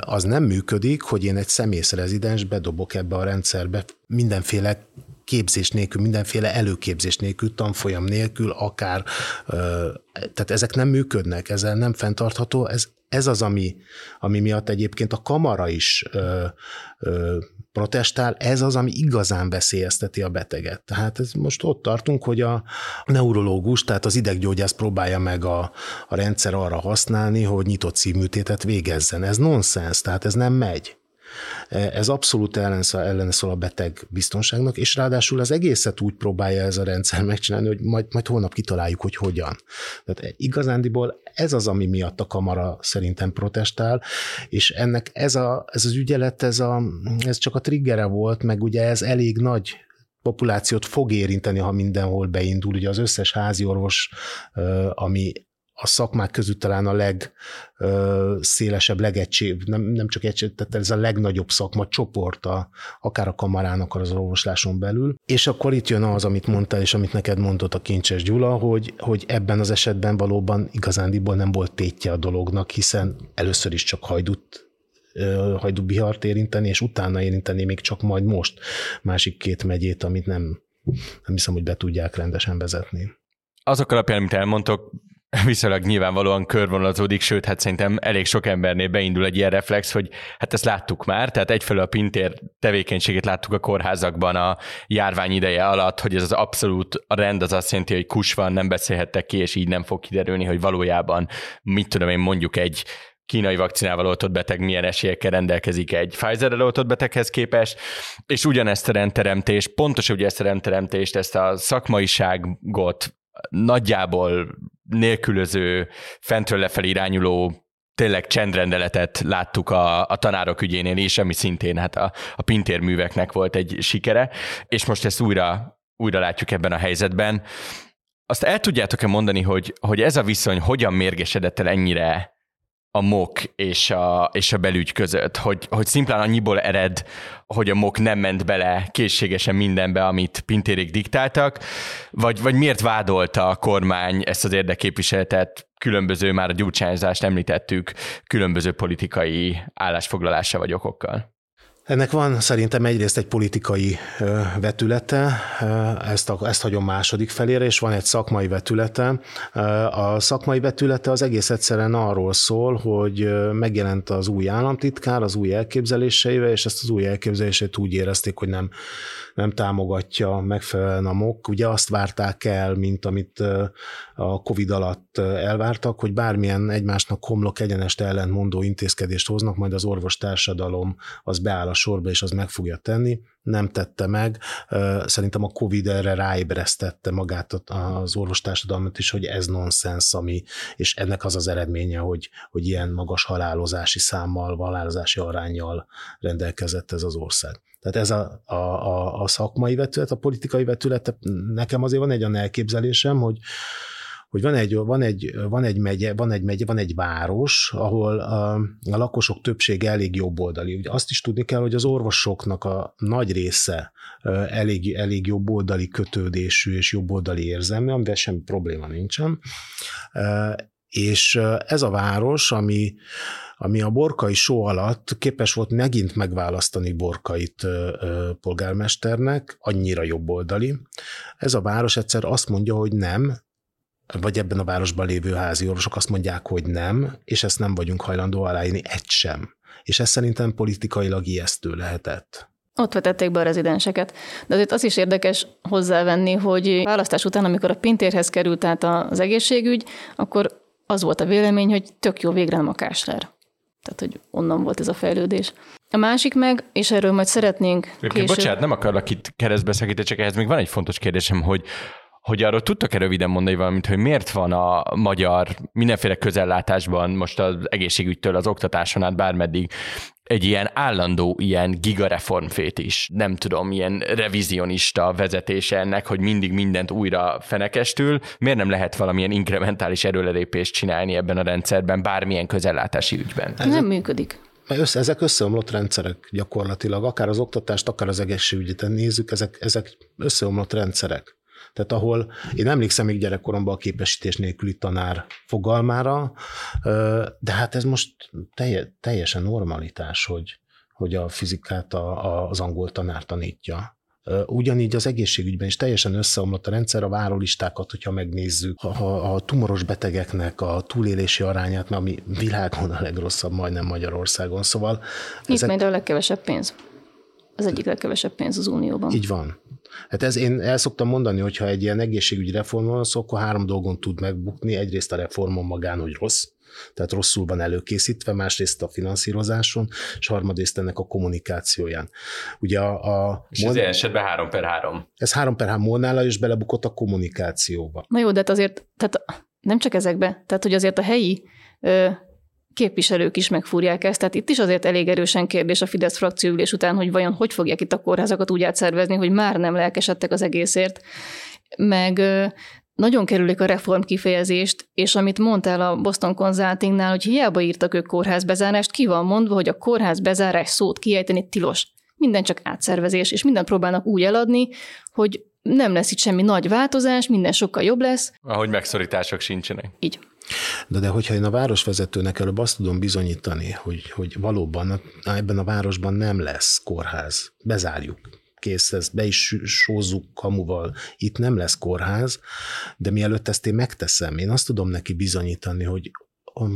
Az nem működik, hogy én egy szemész rezidens bedobok ebbe a rendszerbe mindenféle képzés nélkül, mindenféle előképzés nélkül, tanfolyam nélkül, akár, tehát ezek nem működnek, ezzel nem fenntartható, ez, ez az, ami, ami miatt egyébként a kamara is ö, ö, protestál, ez az, ami igazán veszélyezteti a beteget. Tehát ez most ott tartunk, hogy a neurológus, tehát az ideggyógyász próbálja meg a, a rendszer arra használni, hogy nyitott szívműtétet végezzen. Ez nonsens, tehát ez nem megy. Ez abszolút ellen szól a beteg biztonságnak, és ráadásul az egészet úgy próbálja ez a rendszer megcsinálni, hogy majd, majd holnap kitaláljuk, hogy hogyan. Tehát igazándiból ez az, ami miatt a kamara szerintem protestál, és ennek ez, a, ez az ügyelet, ez, a, ez csak a triggere volt, meg ugye ez elég nagy populációt fog érinteni, ha mindenhol beindul. Ugye az összes házi orvos, ami a szakmák között talán a legszélesebb, legegység, nem, nem csak egység, tehát ez a legnagyobb szakma csoport, a, akár a kamarának az orvosláson belül. És akkor itt jön az, amit mondtál, és amit neked mondott a Kincses Gyula, hogy, hogy ebben az esetben valóban igazándiból nem volt tétje a dolognak, hiszen először is csak hajdut Hajdu Bihart érinteni, és utána érinteni még csak majd most másik két megyét, amit nem, nem hiszem, hogy be tudják rendesen vezetni. Azok alapján, amit elmondtok, viszonylag nyilvánvalóan körvonalazódik, sőt, hát szerintem elég sok embernél beindul egy ilyen reflex, hogy hát ezt láttuk már, tehát egyfelől a Pintér tevékenységét láttuk a kórházakban a járvány ideje alatt, hogy ez az abszolút a rend az azt jelenti, hogy kus van, nem beszélhettek ki, és így nem fog kiderülni, hogy valójában, mit tudom én, mondjuk egy kínai vakcinával oltott beteg milyen esélyekkel rendelkezik egy Pfizer-rel oltott beteghez képest, és ugyanezt a rendteremtést, pontosan ugye ezt a rendteremtést, ezt a szakmaiságot nagyjából nélkülöző, fentről lefelé irányuló tényleg csendrendeletet láttuk a, a tanárok ügyénél is, ami szintén hát a, a Pintér műveknek volt egy sikere, és most ezt újra, újra látjuk ebben a helyzetben. Azt el tudjátok-e mondani, hogy, hogy ez a viszony hogyan mérgesedett el ennyire a MOK és a, és a belügy között, hogy, hogy szimplán annyiból ered, hogy a MOK nem ment bele készségesen mindenbe, amit Pintérék diktáltak, vagy, vagy miért vádolta a kormány ezt az érdekképviseletet különböző, már a gyurcsányzást említettük, különböző politikai állásfoglalása vagy okokkal? Ennek van szerintem egyrészt egy politikai vetülete, ezt, a, ezt hagyom második felére, és van egy szakmai vetülete. A szakmai vetülete az egész egyszerűen arról szól, hogy megjelent az új államtitkár az új elképzeléseivel, és ezt az új elképzelését úgy érezték, hogy nem nem támogatja megfelelően a MOK. Ugye azt várták el, mint amit a Covid alatt elvártak, hogy bármilyen egymásnak homlok egyenest ellentmondó intézkedést hoznak, majd az orvostársadalom az beáll sorba, és az meg fogja tenni. Nem tette meg. Szerintem a Covid erre ráébresztette magát az orvostársadalmat is, hogy ez nonsens, ami, és ennek az az eredménye, hogy, hogy ilyen magas halálozási számmal, halálozási arányjal rendelkezett ez az ország. Tehát ez a, a, a, a szakmai vetület, a politikai vetület, nekem azért van egy olyan elképzelésem, hogy, hogy van egy, van, egy, van, egy megye, van egy megye, van egy város, ahol a, a lakosok többsége elég jobboldali. Ugye azt is tudni kell, hogy az orvosoknak a nagy része elég, elég jobboldali kötődésű és jobboldali érzelmű, amivel semmi probléma nincsen. És ez a város, ami ami a Borkai só alatt képes volt megint megválasztani Borkait polgármesternek, annyira jobboldali. Ez a város egyszer azt mondja, hogy nem, vagy ebben a városban lévő házi orvosok azt mondják, hogy nem, és ezt nem vagyunk hajlandó aláírni egy sem. És ez szerintem politikailag ijesztő lehetett. Ott vetették be a rezidenseket. De azért az is érdekes hozzávenni, hogy választás után, amikor a Pintérhez került át az egészségügy, akkor az volt a vélemény, hogy tök jó végre nem a Kásler. Tehát, hogy onnan volt ez a fejlődés. A másik meg, és erről majd szeretnénk később... Bocsánat, nem akarlak itt keresztbe szakítani, csak ehhez még van egy fontos kérdésem, hogy hogy arról tudtak-e röviden mondani valamit, hogy miért van a magyar mindenféle közellátásban, most az egészségügytől az oktatáson át bármeddig egy ilyen állandó, ilyen gigareformfét is, nem tudom, ilyen revizionista vezetése ennek, hogy mindig mindent újra fenekestül, miért nem lehet valamilyen inkrementális erőlelépést csinálni ebben a rendszerben, bármilyen közellátási ügyben? Ez nem működik. Össze, ezek összeomlott rendszerek gyakorlatilag, akár az oktatást, akár az egészségügyet nézzük, ezek, ezek összeomlott rendszerek. Tehát ahol én emlékszem még gyerekkoromban a képesítés nélküli tanár fogalmára, de hát ez most teljesen normalitás, hogy, hogy a fizikát a, az angol tanár tanítja. Ugyanígy az egészségügyben is teljesen összeomlott a rendszer, a várólistákat, hogyha megnézzük, a, a tumoros betegeknek a túlélési arányát, ami világon a legrosszabb, majdnem Magyarországon. Szóval Itt ezek... majd a legkevesebb pénz. Az egyik legkevesebb pénz az Unióban. Így van. Hát ez én el szoktam mondani, hogy ha egy ilyen egészségügyi reformon szó, akkor három dolgon tud megbukni. Egyrészt a reformon magán, hogy rossz, tehát rosszul van előkészítve, másrészt a finanszírozáson, és harmadrészt ennek a kommunikációján. Ugye a, a és ez esetben 3 per 3. Ez 3 per 3 Molnál is belebukott a kommunikációba. Na jó, de hát azért, tehát nem csak ezekbe, tehát hogy azért a helyi képviselők is megfúrják ezt. Tehát itt is azért elég erősen kérdés a Fidesz frakcióülés után, hogy vajon hogy fogják itt a kórházakat úgy átszervezni, hogy már nem lelkesedtek az egészért. Meg nagyon kerülik a reform kifejezést, és amit mondtál a Boston Consultingnál, hogy hiába írtak ők kórházbezárást, ki van mondva, hogy a kórház bezárás szót kiejteni tilos. Minden csak átszervezés, és mindent próbálnak úgy eladni, hogy nem lesz itt semmi nagy változás, minden sokkal jobb lesz. Ahogy megszorítások sincsenek. Így. De, de hogyha én a városvezetőnek előbb azt tudom bizonyítani, hogy, hogy valóban ebben a városban nem lesz kórház, bezárjuk, kész, ezt be is sózzuk kamuval, itt nem lesz kórház, de mielőtt ezt én megteszem, én azt tudom neki bizonyítani, hogy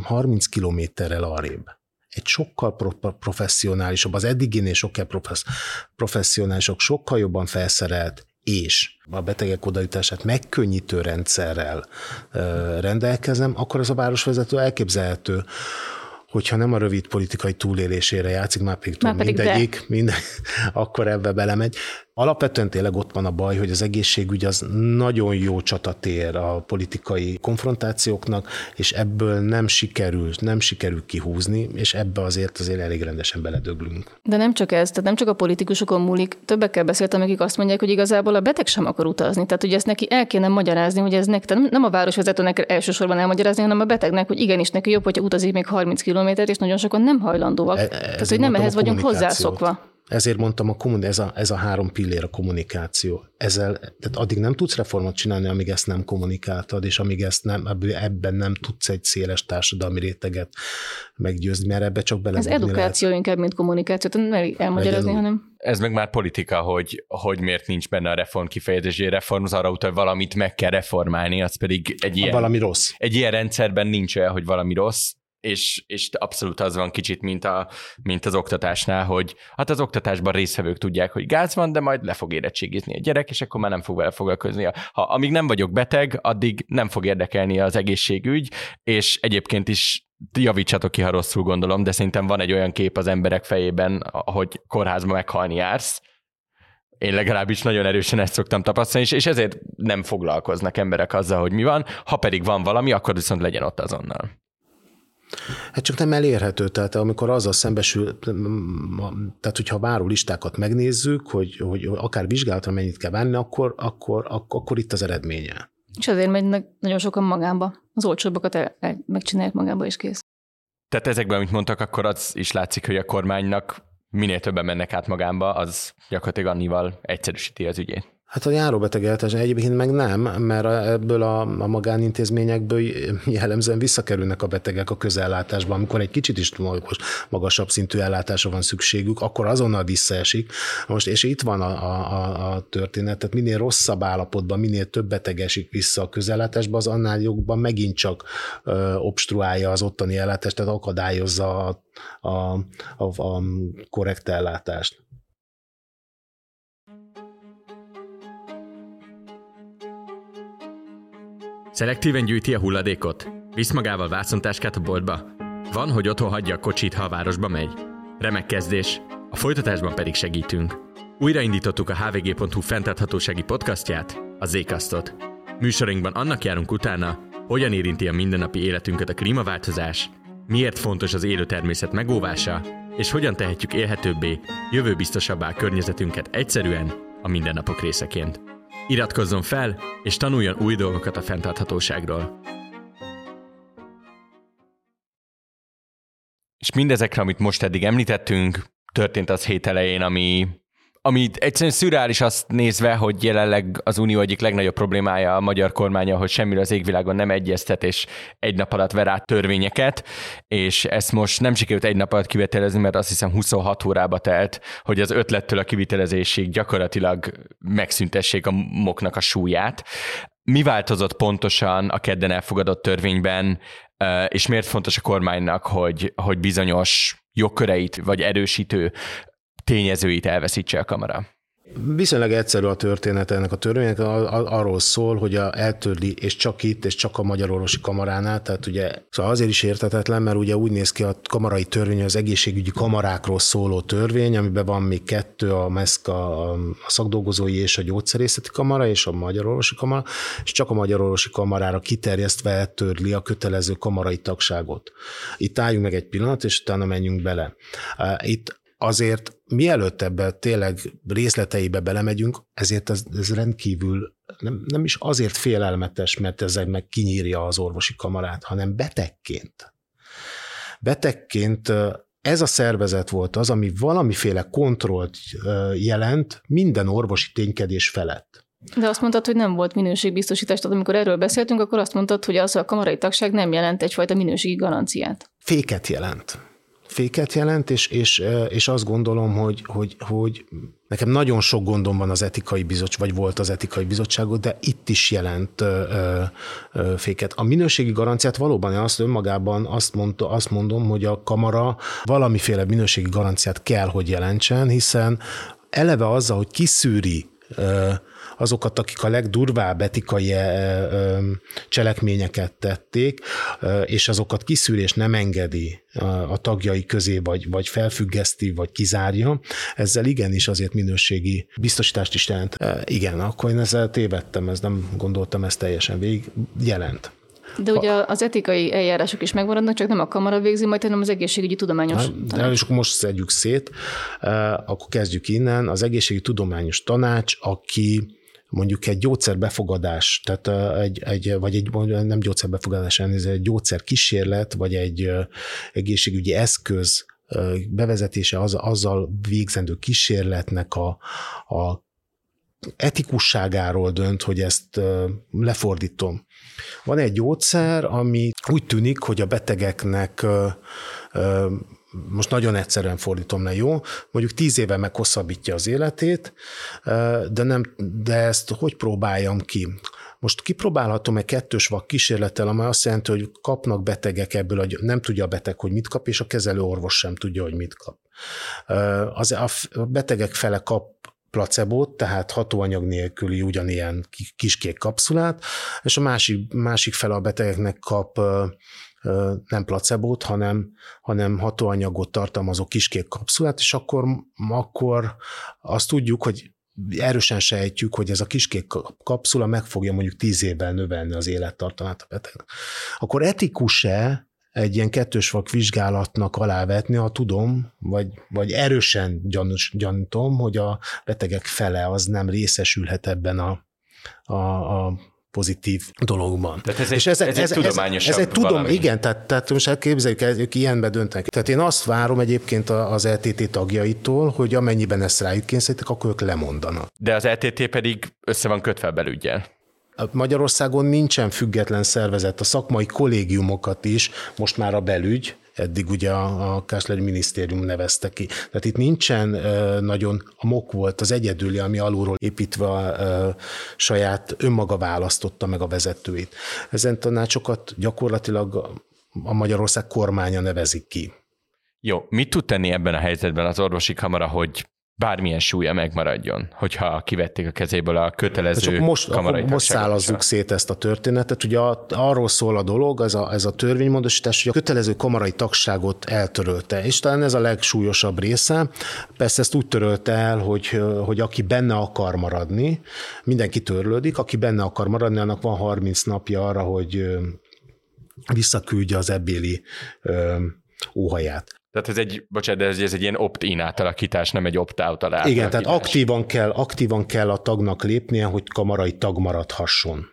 30 kilométerrel arrébb egy sokkal professzionálisabb, az eddiginél sokkal professzionálisabb, sokkal jobban felszerelt, és a betegek odaítását megkönnyítő rendszerrel rendelkezem, akkor az a városvezető elképzelhető, hogyha nem a rövid politikai túlélésére játszik, már pedig, már pedig mindegyik, minden, akkor ebbe belemegy, Alapvetően tényleg ott van a baj, hogy az egészségügy az nagyon jó csatatér a politikai konfrontációknak, és ebből nem sikerül, nem sikerül kihúzni, és ebbe azért azért elég rendesen beledöglünk. De nem csak ez, tehát nem csak a politikusokon múlik. Többekkel beszéltem, akik azt mondják, hogy igazából a beteg sem akar utazni. Tehát, hogy ezt neki el kéne magyarázni, hogy ez nek, tehát nem a városvezetőnek elsősorban elmagyarázni, hanem a betegnek, hogy igenis neki jobb, hogyha utazik még 30 kilométert, és nagyon sokan nem hajlandóak. E, tehát, hogy nem ehhez vagyunk hozzászokva. Ezért mondtam, a kommun- ez, a, ez a három pillér a kommunikáció. Ezzel, tehát addig nem tudsz reformot csinálni, amíg ezt nem kommunikáltad, és amíg ezt nem, ebben nem tudsz egy széles társadalmi réteget meggyőzni, mert ebbe csak bele. Ez edukáció lehet. inkább, mint kommunikáció, tehát nem elmagyarázni, hanem... Ez meg már politika, hogy, hogy miért nincs benne a reform kifejezés, reform az arra utal, valamit meg kell reformálni, az pedig egy ilyen... valami rossz. Egy ilyen rendszerben nincs olyan, hogy valami rossz, és, és abszolút az van kicsit, mint, a, mint az oktatásnál, hogy hát az oktatásban részvevők tudják, hogy gáz van, de majd le fog érettségizni a gyerek, és akkor már nem fog vele foglalkozni. Ha amíg nem vagyok beteg, addig nem fog érdekelni az egészségügy, és egyébként is javítsatok ki, ha rosszul gondolom, de szerintem van egy olyan kép az emberek fejében, hogy kórházba meghalni jársz, én legalábbis nagyon erősen ezt szoktam tapasztalni, és ezért nem foglalkoznak emberek azzal, hogy mi van. Ha pedig van valami, akkor viszont legyen ott azonnal. Hát csak nem elérhető, tehát amikor azzal szembesül, tehát hogyha váró listákat megnézzük, hogy, hogy akár vizsgálatra mennyit kell venni, akkor, akkor, akkor, akkor itt az eredménye. És azért megynek nagyon sokan magába. Az olcsóbbakat el, el, megcsinálják magába, és kész. Tehát ezekben, amit mondtak, akkor az is látszik, hogy a kormánynak minél többen mennek át magába, az gyakorlatilag annival egyszerűsíti az ügyét. Hát a járóbetegeltes egyébként meg nem, mert ebből a, a magánintézményekből jellemzően visszakerülnek a betegek a közellátásba, amikor egy kicsit is magasabb szintű ellátásra van szükségük, akkor azonnal visszaesik. Most, és itt van a, a, a történet, tehát minél rosszabb állapotban, minél több beteg esik vissza a közellátásba, az annál jobban megint csak ö, obstruálja az ottani ellátást, tehát akadályozza a, a, a, a korrekt ellátást. Szelektíven gyűjti a hulladékot? Visz magával vászontáskát a boltba? Van, hogy otthon hagyja a kocsit, ha a városba megy? Remek kezdés, a folytatásban pedig segítünk. Újraindítottuk a hvg.hu fenntarthatósági podcastját, a Zékasztot. Műsorunkban annak járunk utána, hogyan érinti a mindennapi életünket a klímaváltozás, miért fontos az élő természet megóvása, és hogyan tehetjük élhetőbbé, jövőbiztosabbá környezetünket egyszerűen a mindennapok részeként. Iratkozzon fel, és tanuljon új dolgokat a fenntarthatóságról. És mindezekre, amit most eddig említettünk, történt az hét elején, ami ami egyszerűen szürreális azt nézve, hogy jelenleg az Unió egyik legnagyobb problémája a magyar kormánya, hogy semmiről az égvilágon nem egyeztet, és egy nap alatt ver át törvényeket, és ezt most nem sikerült egy nap alatt kivitelezni, mert azt hiszem 26 órába telt, hogy az ötlettől a kivitelezésig gyakorlatilag megszüntessék a moknak a súlyát. Mi változott pontosan a kedden elfogadott törvényben, és miért fontos a kormánynak, hogy, hogy bizonyos jogköreit vagy erősítő tényezőit elveszítse a kamera. Viszonylag egyszerű a történet ennek a törvénynek, arról szól, hogy a eltörli, és csak itt, és csak a Magyar Orvosi Kamaránál, tehát ugye szóval azért is értetetlen, mert ugye úgy néz ki a kamarai törvény, az egészségügyi kamarákról szóló törvény, amiben van még kettő, a MESZKA, a szakdolgozói és a gyógyszerészeti kamara, és a Magyar Orvosi Kamara, és csak a Magyar Orvosi Kamarára kiterjesztve eltörli a kötelező kamarai tagságot. Itt álljunk meg egy pillanat, és utána menjünk bele. Itt azért mielőtt ebbe tényleg részleteibe belemegyünk, ezért ez, ez rendkívül nem, nem is azért félelmetes, mert ezzel meg kinyírja az orvosi kamarát, hanem betegként. Betegként ez a szervezet volt az, ami valamiféle kontrollt jelent minden orvosi ténykedés felett. De azt mondtad, hogy nem volt minőségbiztosítás, tehát amikor erről beszéltünk, akkor azt mondtad, hogy az a kamarai tagság nem jelent egyfajta minőségi garanciát. Féket jelent féket jelent, és, és, és azt gondolom, hogy, hogy, hogy nekem nagyon sok gondom van az etikai bizottság, vagy volt az etikai bizottságot, de itt is jelent ö, ö, féket. A minőségi garanciát valóban én azt önmagában azt, mondta, azt mondom, hogy a kamara valamiféle minőségi garanciát kell, hogy jelentsen, hiszen eleve azzal, hogy kiszűri azokat, akik a legdurvább etikai cselekményeket tették, és azokat kiszűrés nem engedi a tagjai közé, vagy, vagy felfüggeszti, vagy kizárja, ezzel igenis azért minőségi biztosítást is jelent. Igen, akkor én ezzel tévedtem, ez nem gondoltam ezt teljesen végig, jelent. De ugye az etikai eljárások is megmaradnak, csak nem a kamara végzi majd, hanem az egészségügyi tudományos Na, tanács. És akkor most szedjük szét, akkor kezdjük innen. Az egészségügyi tudományos tanács, aki mondjuk egy gyógyszerbefogadás, tehát egy, egy, vagy egy nem gyógyszerbefogadás, ez egy gyógyszerkísérlet, vagy egy egészségügyi eszköz bevezetése az, azzal végzendő kísérletnek a, a etikusságáról dönt, hogy ezt lefordítom. Van egy gyógyszer, ami úgy tűnik, hogy a betegeknek most nagyon egyszerűen fordítom le, jó? Mondjuk tíz éve meghosszabbítja az életét, de, nem, de ezt hogy próbáljam ki? Most kipróbálhatom egy kettős vak kísérlettel, amely azt jelenti, hogy kapnak betegek ebből, nem tudja a beteg, hogy mit kap, és a kezelő orvos sem tudja, hogy mit kap. Az, a betegek fele kap placebót, tehát hatóanyag nélküli ugyanilyen kiskék kapszulát, és a másik, másik fele a betegeknek kap nem placebót, hanem, hanem hatóanyagot tartalmazó kiskék kapszulát, és akkor, akkor azt tudjuk, hogy erősen sejtjük, hogy ez a kiskék kapszula meg fogja mondjuk tíz évvel növelni az élettartamát a betegnek. Akkor etikus-e egy ilyen kettős vak vizsgálatnak alávetni, ha tudom, vagy, vagy erősen gyanús, gyanítom, hogy a betegek fele az nem részesülhet ebben a, a, a pozitív dologban. Tehát ez egy, és ez, ez, ez, egy tudományos ez, ez egy tudom, valami. Igen, tehát, tehát most elképzeljük, ők ilyenbe döntenek. Tehát én azt várom egyébként az LTT tagjaitól, hogy amennyiben ezt rájuk kényszerítik, akkor ők lemondanak. De az LTT pedig össze van kötve a belügyel. Magyarországon nincsen független szervezet, a szakmai kollégiumokat is, most már a belügy, eddig ugye a, a Minisztérium nevezte ki. Tehát itt nincsen nagyon, a MOK volt az egyedüli, ami alulról építve uh, saját önmaga választotta meg a vezetőit. Ezen tanácsokat gyakorlatilag a Magyarország kormánya nevezik ki. Jó, mit tud tenni ebben a helyzetben az orvosi kamara, hogy bármilyen súlya megmaradjon, hogyha kivették a kezéből a kötelező Csak most, kamarai most szállazzuk szét ezt a történetet. Ugye arról szól a dolog, ez a, ez a törvénymódosítás, hogy a kötelező kamarai tagságot eltörölte, és talán ez a legsúlyosabb része. Persze ezt úgy törölte el, hogy, hogy aki benne akar maradni, mindenki törlődik, aki benne akar maradni, annak van 30 napja arra, hogy visszaküldje az ebbéli óhaját. Tehát ez egy, bocsánat, de ez, ez egy ilyen opt-in átalakítás, nem egy opt-out átalakítás. Igen, tehát aktívan kell, aktívan kell a tagnak lépnie, hogy kamarai tag maradhasson.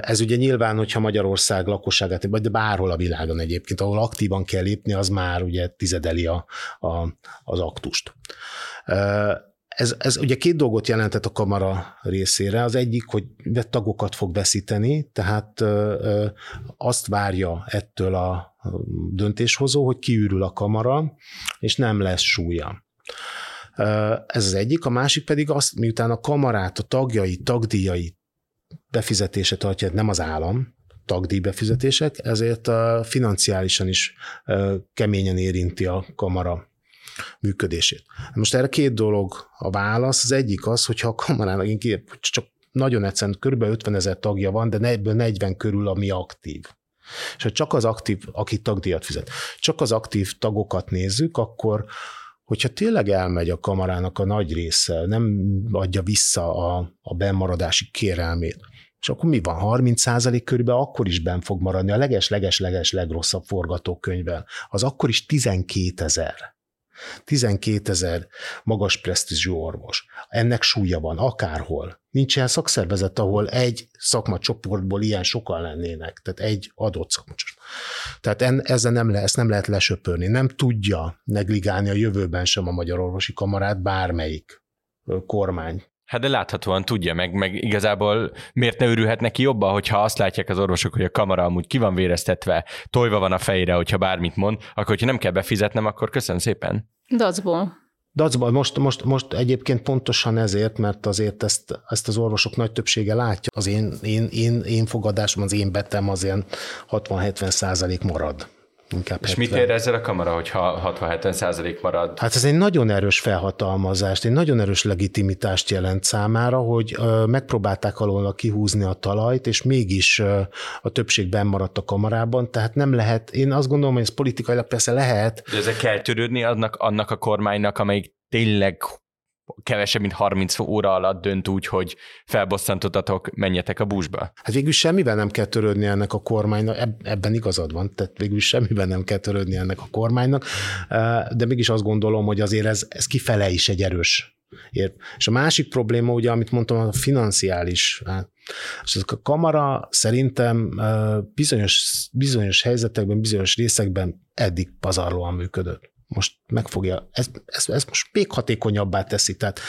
Ez ugye nyilván, hogyha Magyarország lakosságát, vagy bárhol a világon egyébként, ahol aktívan kell lépni, az már ugye tizedeli a, a, az aktust. Ez, ez ugye két dolgot jelentett a kamara részére. Az egyik, hogy tagokat fog veszíteni, tehát azt várja ettől a döntéshozó, hogy kiürül a kamara, és nem lesz súlya. Ez az egyik, a másik pedig azt, miután a kamarát, a tagjai, tagdíjai befizetése tartja, nem az állam, tagdíjbefizetések, ezért financiálisan is keményen érinti a kamara működését. Most erre két dolog a válasz. Az egyik az, hogyha a kamarának csak nagyon egyszerűen kb. 50 ezer tagja van, de ebből 40 körül, ami aktív. És ha csak az aktív, aki tagdíjat fizet, csak az aktív tagokat nézzük, akkor hogyha tényleg elmegy a kamarának a nagy része, nem adja vissza a, a bennmaradási kérelmét, és akkor mi van? 30 százalék körülbelül akkor is benn fog maradni a leges-leges-leges legrosszabb forgatókönyvvel. Az akkor is 12 ezer. 12 ezer magas presztízsű orvos. Ennek súlya van, akárhol. Nincs ilyen szakszervezet, ahol egy szakmacsoportból ilyen sokan lennének, tehát egy adott szakmacsoport. Tehát en, ezzel nem le, ezt nem lehet lesöpörni. Nem tudja negligálni a jövőben sem a Magyar Orvosi Kamarát bármelyik kormány. Hát de láthatóan tudja, meg, meg igazából miért ne örülhet neki jobban, hogyha azt látják az orvosok, hogy a kamera amúgy ki van véreztetve, tojva van a fejére, hogyha bármit mond, akkor hogyha nem kell befizetnem, akkor köszönöm szépen. Dacból. Dacból, most, most, most egyébként pontosan ezért, mert azért ezt, ezt az orvosok nagy többsége látja. Az én, én, én, én fogadásom, az én betem az ilyen 60-70 százalék marad inkább És 70. mit ér ezzel a kamera, hogy 60-70 százalék marad? Hát ez egy nagyon erős felhatalmazást, egy nagyon erős legitimitást jelent számára, hogy megpróbálták alól kihúzni a talajt, és mégis a többségben maradt a kamarában, tehát nem lehet, én azt gondolom, hogy ez politikailag persze lehet. De ezzel kell törődni annak, annak a kormánynak, amelyik tényleg kevesebb, mint 30 óra alatt dönt úgy, hogy felbosszantottatok, menjetek a buszba? Hát végül semmivel nem kell törődni ennek a kormánynak, ebben igazad van, tehát végül semmivel nem kell törődni ennek a kormánynak, de mégis azt gondolom, hogy azért ez, ez kifele is egy erős ér. És a másik probléma, ugye, amit mondtam, a financiális. Hát, és a kamara szerintem bizonyos, bizonyos helyzetekben, bizonyos részekben eddig pazarlóan működött most megfogja, ez, ez, ez most még hatékonyabbá teszi. Tehát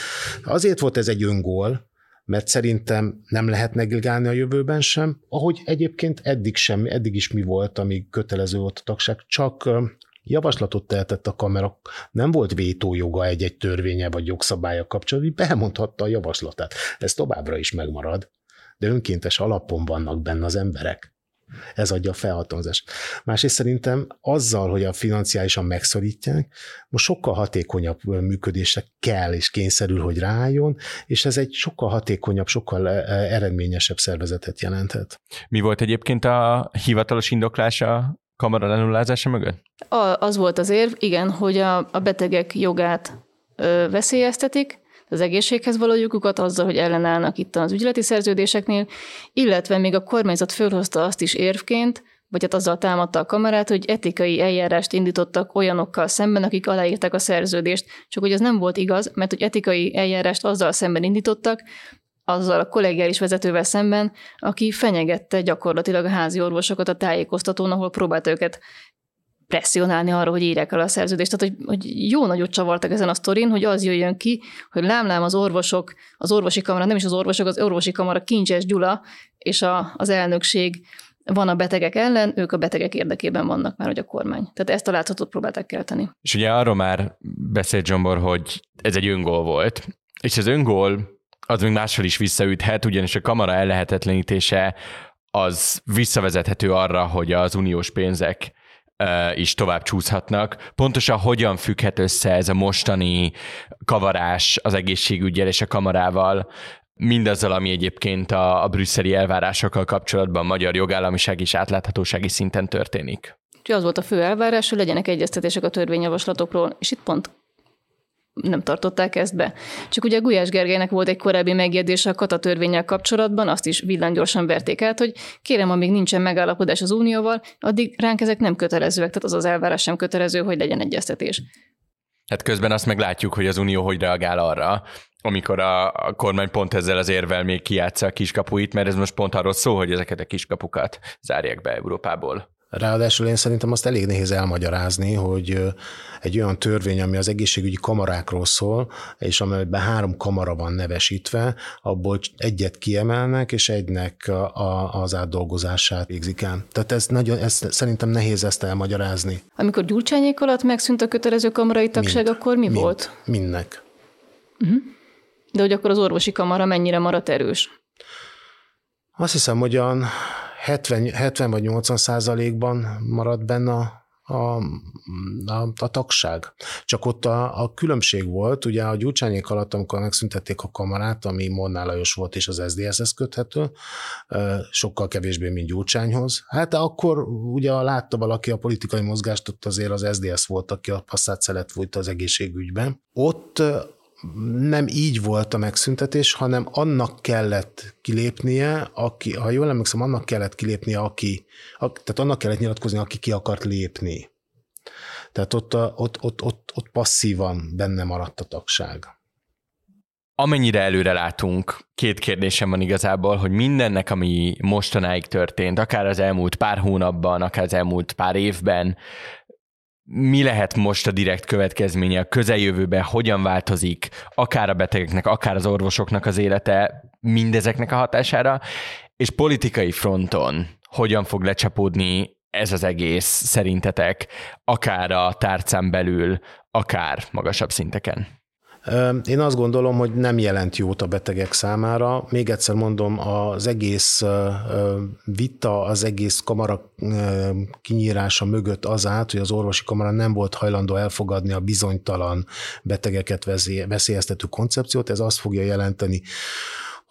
azért volt ez egy öngól, mert szerintem nem lehet negligálni a jövőben sem, ahogy egyébként eddig sem, eddig is mi volt, amíg kötelező volt a tagság, csak javaslatot tehetett a kamera, nem volt vétójoga egy-egy törvénye vagy jogszabálya kapcsolatban, belmondhatta a javaslatát. Ez továbbra is megmarad, de önkéntes alapon vannak benne az emberek. Ez adja a felhatalmazást. Másrészt szerintem azzal, hogy a financiálisan megszorítják, most sokkal hatékonyabb működésre kell és kényszerül, hogy rájön, és ez egy sokkal hatékonyabb, sokkal e, e, eredményesebb szervezetet jelenthet. Mi volt egyébként a hivatalos indoklása kamera lenullázása mögött? A, az volt az érv, igen, hogy a, a betegek jogát ö, veszélyeztetik, az egészséghez való jogukat azzal, hogy ellenállnak itt az ügyleti szerződéseknél, illetve még a kormányzat fölhozta azt is érvként, vagy hát azzal támadta a kamarát, hogy etikai eljárást indítottak olyanokkal szemben, akik aláírták a szerződést. Csak hogy ez nem volt igaz, mert hogy etikai eljárást azzal szemben indítottak, azzal a kollegiális vezetővel szemben, aki fenyegette gyakorlatilag a házi orvosokat a tájékoztatón, ahol próbált őket presszionálni arra, hogy írják el a szerződést. Tehát, hogy, hogy jó nagyot csavartak ezen a sztorin, hogy az jöjjön ki, hogy lámlám az orvosok, az orvosi kamara, nem is az orvosok, az orvosi kamara Kincses Gyula és a, az elnökség van a betegek ellen, ők a betegek érdekében vannak már, hogy a kormány. Tehát ezt a látszatot próbálták kelteni. És ugye arról már beszélt Zsombor, hogy ez egy öngól volt, és az öngól az még máshol is visszaüthet, ugyanis a kamara ellehetetlenítése az visszavezethető arra, hogy az uniós pénzek is tovább csúszhatnak. Pontosan hogyan függhet össze ez a mostani kavarás az egészségügyel és a kamarával, mindazzal, ami egyébként a, a brüsszeli elvárásokkal kapcsolatban magyar jogállamiság és átláthatósági szinten történik. Úgyhogy az volt a fő elvárás, hogy legyenek egyeztetések a törvényjavaslatokról, és itt pont nem tartották ezt be. Csak ugye Gulyás Gergelynek volt egy korábbi megjegyzése a katatörvényel kapcsolatban, azt is villanygyorsan verték át, hogy kérem, amíg nincsen megállapodás az Unióval, addig ránk ezek nem kötelezőek, tehát az az elvárás sem kötelező, hogy legyen egyeztetés. Hát közben azt meglátjuk, hogy az Unió hogy reagál arra, amikor a, a kormány pont ezzel az érvel még kijátsza a kiskapuit, mert ez most pont arról szól, hogy ezeket a kiskapukat zárják be Európából. Ráadásul én szerintem azt elég nehéz elmagyarázni, hogy egy olyan törvény, ami az egészségügyi kamarákról szól, és amelyben három kamara van nevesítve, abból egyet kiemelnek, és egynek a, az átdolgozását végzik el. Tehát ez nagyon, ez, szerintem nehéz ezt elmagyarázni. Amikor Gyurcsányék alatt megszűnt a kötelező kamarai tagság, mind, akkor mi mind, volt? Mindnek. Uh-huh. De hogy akkor az orvosi kamara mennyire maradt erős? Azt hiszem, hogy olyan 70, 70 vagy 80 százalékban marad benne a, a, a, a tagság. Csak ott a, a különbség volt, ugye a gyurcsányék alatt, amikor megszüntették a kamarát, ami Molnár Lajos volt és az SZDSZ-hez köthető, sokkal kevésbé, mint Gyurcsányhoz. Hát akkor ugye látta valaki a politikai mozgást, ott azért az SZDSZ volt, aki a passzát szelet volt az egészségügyben. Ott nem így volt a megszüntetés, hanem annak kellett kilépnie, aki, ha jól emlékszem, annak kellett kilépnie, aki, tehát annak kellett nyilatkozni, aki ki akart lépni. Tehát ott, ott, ott, ott, ott passzívan benne maradt a tagság. Amennyire előre látunk, két kérdésem van igazából, hogy mindennek, ami mostanáig történt, akár az elmúlt pár hónapban, akár az elmúlt pár évben, mi lehet most a direkt következménye a közeljövőben, hogyan változik akár a betegeknek, akár az orvosoknak az élete mindezeknek a hatására, és politikai fronton hogyan fog lecsapódni ez az egész szerintetek, akár a tárcán belül, akár magasabb szinteken? Én azt gondolom, hogy nem jelent jót a betegek számára. Még egyszer mondom, az egész vita, az egész kamara kinyírása mögött az át, hogy az orvosi kamara nem volt hajlandó elfogadni a bizonytalan betegeket veszélyeztető koncepciót. Ez azt fogja jelenteni,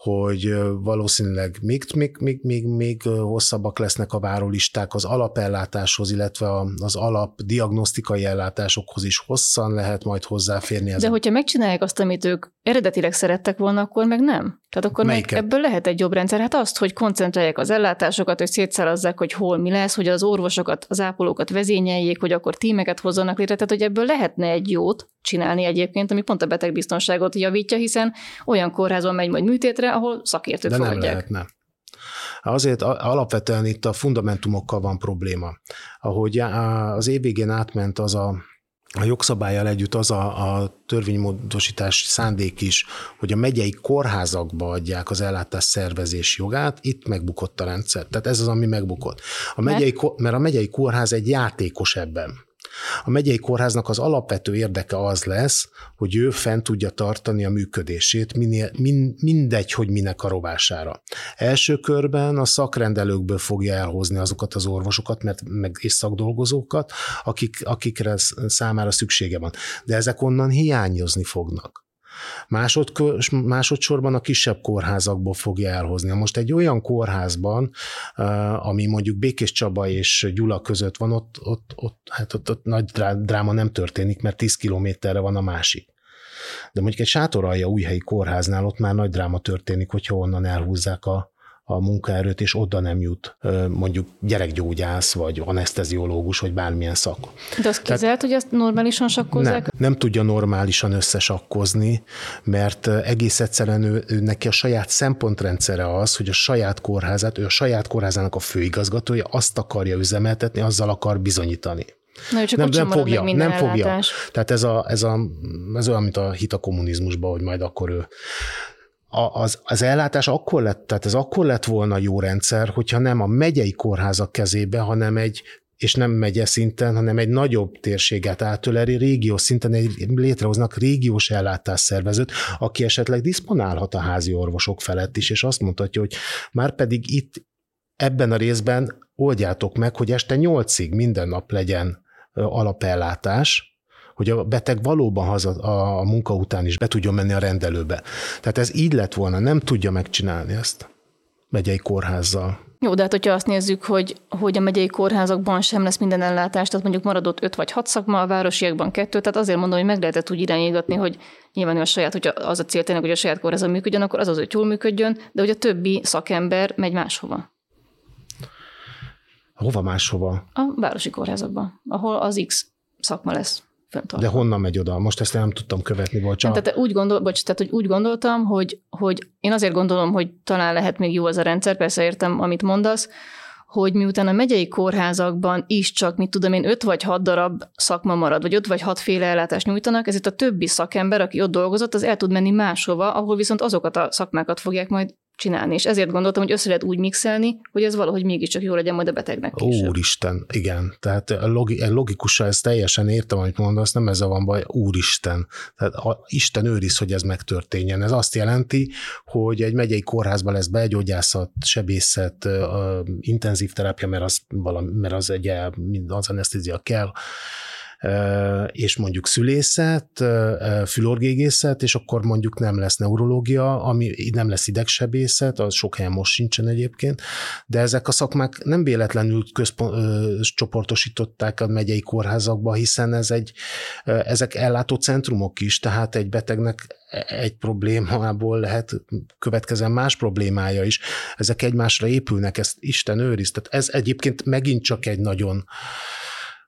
hogy valószínűleg még, még, még, még, még hosszabbak lesznek a várólisták az alapellátáshoz, illetve az alapdiagnosztikai ellátásokhoz is hosszan lehet majd hozzáférni. De hogyha megcsinálják azt, amit ők eredetileg szerettek volna, akkor meg nem. Tehát akkor Melyiket? meg ebből lehet egy jobb rendszer. Hát azt, hogy koncentrálják az ellátásokat, hogy szétszárazzák, hogy hol mi lesz, hogy az orvosokat, az ápolókat vezényeljék, hogy akkor tímeket hozzanak létre, tehát hogy ebből lehetne egy jót csinálni egyébként, ami pont a betegbiztonságot javítja, hiszen olyan kórházon megy majd műtétre, ahol szakértők De nem fogadják. lehetne. Azért alapvetően itt a fundamentumokkal van probléma. Ahogy az évvégén átment az a a jogszabályjal együtt az a, a törvénymódosítás szándék is, hogy a megyei kórházakba adják az ellátás szervezés jogát, itt megbukott a rendszer. Tehát ez az, ami megbukott. A megyei, mert a megyei kórház egy játékos ebben. A megyei kórháznak az alapvető érdeke az lesz, hogy ő fent tudja tartani a működését, minél, min, mindegy, hogy minek a rovására. Első körben a szakrendelőkből fogja elhozni azokat az orvosokat mert, meg, és szakdolgozókat, akik, akikre számára szüksége van. De ezek onnan hiányozni fognak. Másod, másodszorban a kisebb kórházakból fogja elhozni. Most egy olyan kórházban, ami mondjuk Békés Csaba és Gyula között van, ott, ott, ott, hát ott, ott nagy dráma nem történik, mert 10 kilométerre van a másik. De mondjuk egy sátoralja újhelyi kórháznál ott már nagy dráma történik, hogyha onnan elhúzzák a, a munkaerőt, és oda nem jut mondjuk gyerekgyógyász, vagy anesteziológus, vagy bármilyen szak. De az kizárt, hogy ezt normálisan sakkozzák? Nem, nem tudja normálisan összesakkozni, mert egész egyszerűen ő, ő neki a saját szempontrendszere az, hogy a saját kórházát, ő a saját kórházának a főigazgatója azt akarja üzemeltetni, azzal akar bizonyítani. Na, csak nem, nem fogja, nem fogja. Tehát ez, a, ez, a, ez olyan, mint a hit a kommunizmusban, hogy majd akkor ő az, az ellátás akkor lett, tehát ez akkor lett volna jó rendszer, hogyha nem a megyei kórházak kezébe, hanem egy és nem megye szinten, hanem egy nagyobb térséget átöleli, régió szinten egy, létrehoznak régiós ellátásszervezőt, aki esetleg diszponálhat a házi orvosok felett is, és azt mondhatja, hogy már pedig itt ebben a részben oldjátok meg, hogy este nyolcig minden nap legyen alapellátás, hogy a beteg valóban haza a, munka után is be tudjon menni a rendelőbe. Tehát ez így lett volna, nem tudja megcsinálni ezt megyei kórházzal. Jó, de hát hogyha azt nézzük, hogy, hogy a megyei kórházakban sem lesz minden ellátás, tehát mondjuk maradott öt vagy hat szakma, a városiakban kettő, tehát azért mondom, hogy meg lehetett úgy irányítani, hogy nyilván a saját, hogyha az a cél tényleg, hogy a saját kórházon működjön, akkor az az, hogy jól működjön, de hogy a többi szakember megy máshova. Hova máshova? A városi kórházakban, ahol az X szakma lesz fenntartva. De honnan megy oda? Most ezt nem tudtam követni, bocsánat. Nem, tehát úgy, gondol, bocs, tehát, hogy úgy gondoltam, hogy, hogy én azért gondolom, hogy talán lehet még jó az a rendszer, persze értem, amit mondasz, hogy miután a megyei kórházakban is csak, mit tudom én, öt vagy hat darab szakma marad, vagy öt vagy hat féle ellátást nyújtanak, ezért a többi szakember, aki ott dolgozott, az el tud menni máshova, ahol viszont azokat a szakmákat fogják majd csinálni. És ezért gondoltam, hogy össze lehet úgy mixelni, hogy ez valahogy mégiscsak jó legyen majd a betegnek később. Úristen, igen. Tehát logi, logikusan ezt teljesen értem, amit mondasz, nem ezzel van baj, úristen. Tehát a, Isten őriz, hogy ez megtörténjen. Ez azt jelenti, hogy egy megyei kórházban lesz begyógyászat, sebészet, intenzív terápia, mert az, valami, mert az egy az anesztézia kell, és mondjuk szülészet, fülorgégészet, és akkor mondjuk nem lesz neurológia, ami nem lesz idegsebészet, az sok helyen most sincsen egyébként, de ezek a szakmák nem véletlenül központ, csoportosították a megyei kórházakba, hiszen ez egy, ezek ellátó centrumok is, tehát egy betegnek egy problémából lehet következzen más problémája is. Ezek egymásra épülnek, ezt Isten őriz. Tehát ez egyébként megint csak egy nagyon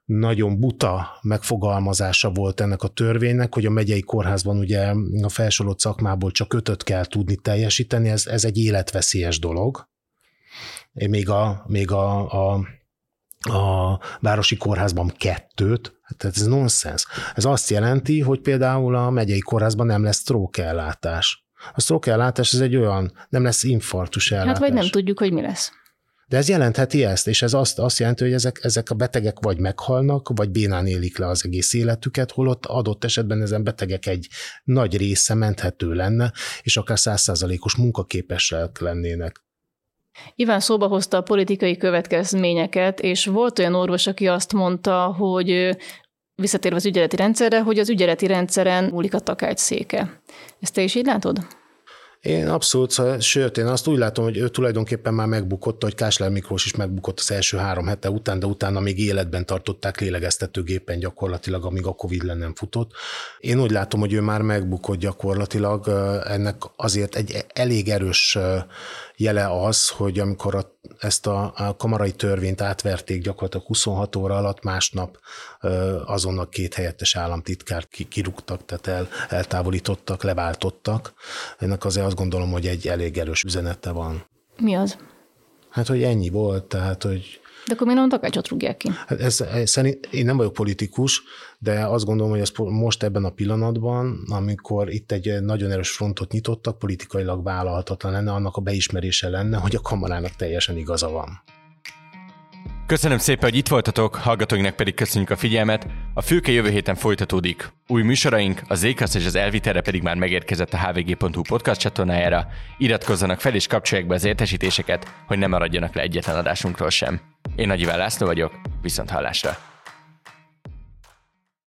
nagyon buta megfogalmazása volt ennek a törvénynek, hogy a megyei kórházban ugye a felsorolt szakmából csak ötöt kell tudni teljesíteni, ez, ez egy életveszélyes dolog. Még a, még a, a, a városi kórházban kettőt, tehát ez nonsens. Ez azt jelenti, hogy például a megyei kórházban nem lesz stroke ellátás. A stroke ellátás ez egy olyan, nem lesz infarktus ellátás. Hát vagy nem tudjuk, hogy mi lesz. De ez jelentheti ezt, és ez azt, azt jelenti, hogy ezek, ezek a betegek vagy meghalnak, vagy bénán élik le az egész életüket, holott adott esetben ezen betegek egy nagy része menthető lenne, és akár százszázalékos munkaképesek lennének. Iván szóba hozta a politikai következményeket, és volt olyan orvos, aki azt mondta, hogy visszatérve az ügyeleti rendszerre, hogy az ügyeleti rendszeren múlik a takács széke. Ezt te is így látod? Én abszolút, sőt, én azt úgy látom, hogy ő tulajdonképpen már megbukott, hogy Kásler Miklós is megbukott az első három hete után, de utána még életben tartották lélegeztetőgépen gyakorlatilag, amíg a Covid le nem futott. Én úgy látom, hogy ő már megbukott gyakorlatilag, ennek azért egy elég erős jele az, hogy amikor a, ezt a, a kamarai törvényt átverték gyakorlatilag 26 óra alatt, másnap azonnal két helyettes államtitkárt kirúgtak, tehát el, eltávolítottak, leváltottak. Ennek azért azt gondolom, hogy egy elég erős üzenete van. Mi az? Hát, hogy ennyi volt, tehát, hogy de akkor miért nem takácsot rúgják ki? Hát ez, ez, szerint, én nem vagyok politikus, de azt gondolom, hogy ez most ebben a pillanatban, amikor itt egy nagyon erős frontot nyitottak, politikailag vállalhatatlan lenne, annak a beismerése lenne, hogy a kamarának teljesen igaza van. Köszönöm szépen, hogy itt voltatok, hallgatóinknak pedig köszönjük a figyelmet. A fülke jövő héten folytatódik. Új műsoraink, az Ékasz és az Elviterre pedig már megérkezett a hvg.hu podcast csatornájára. Iratkozzanak fel és kapcsolják be az értesítéseket, hogy ne maradjanak le egyetlen adásunkról sem. Én Nagy Iván László vagyok, viszont hallásra!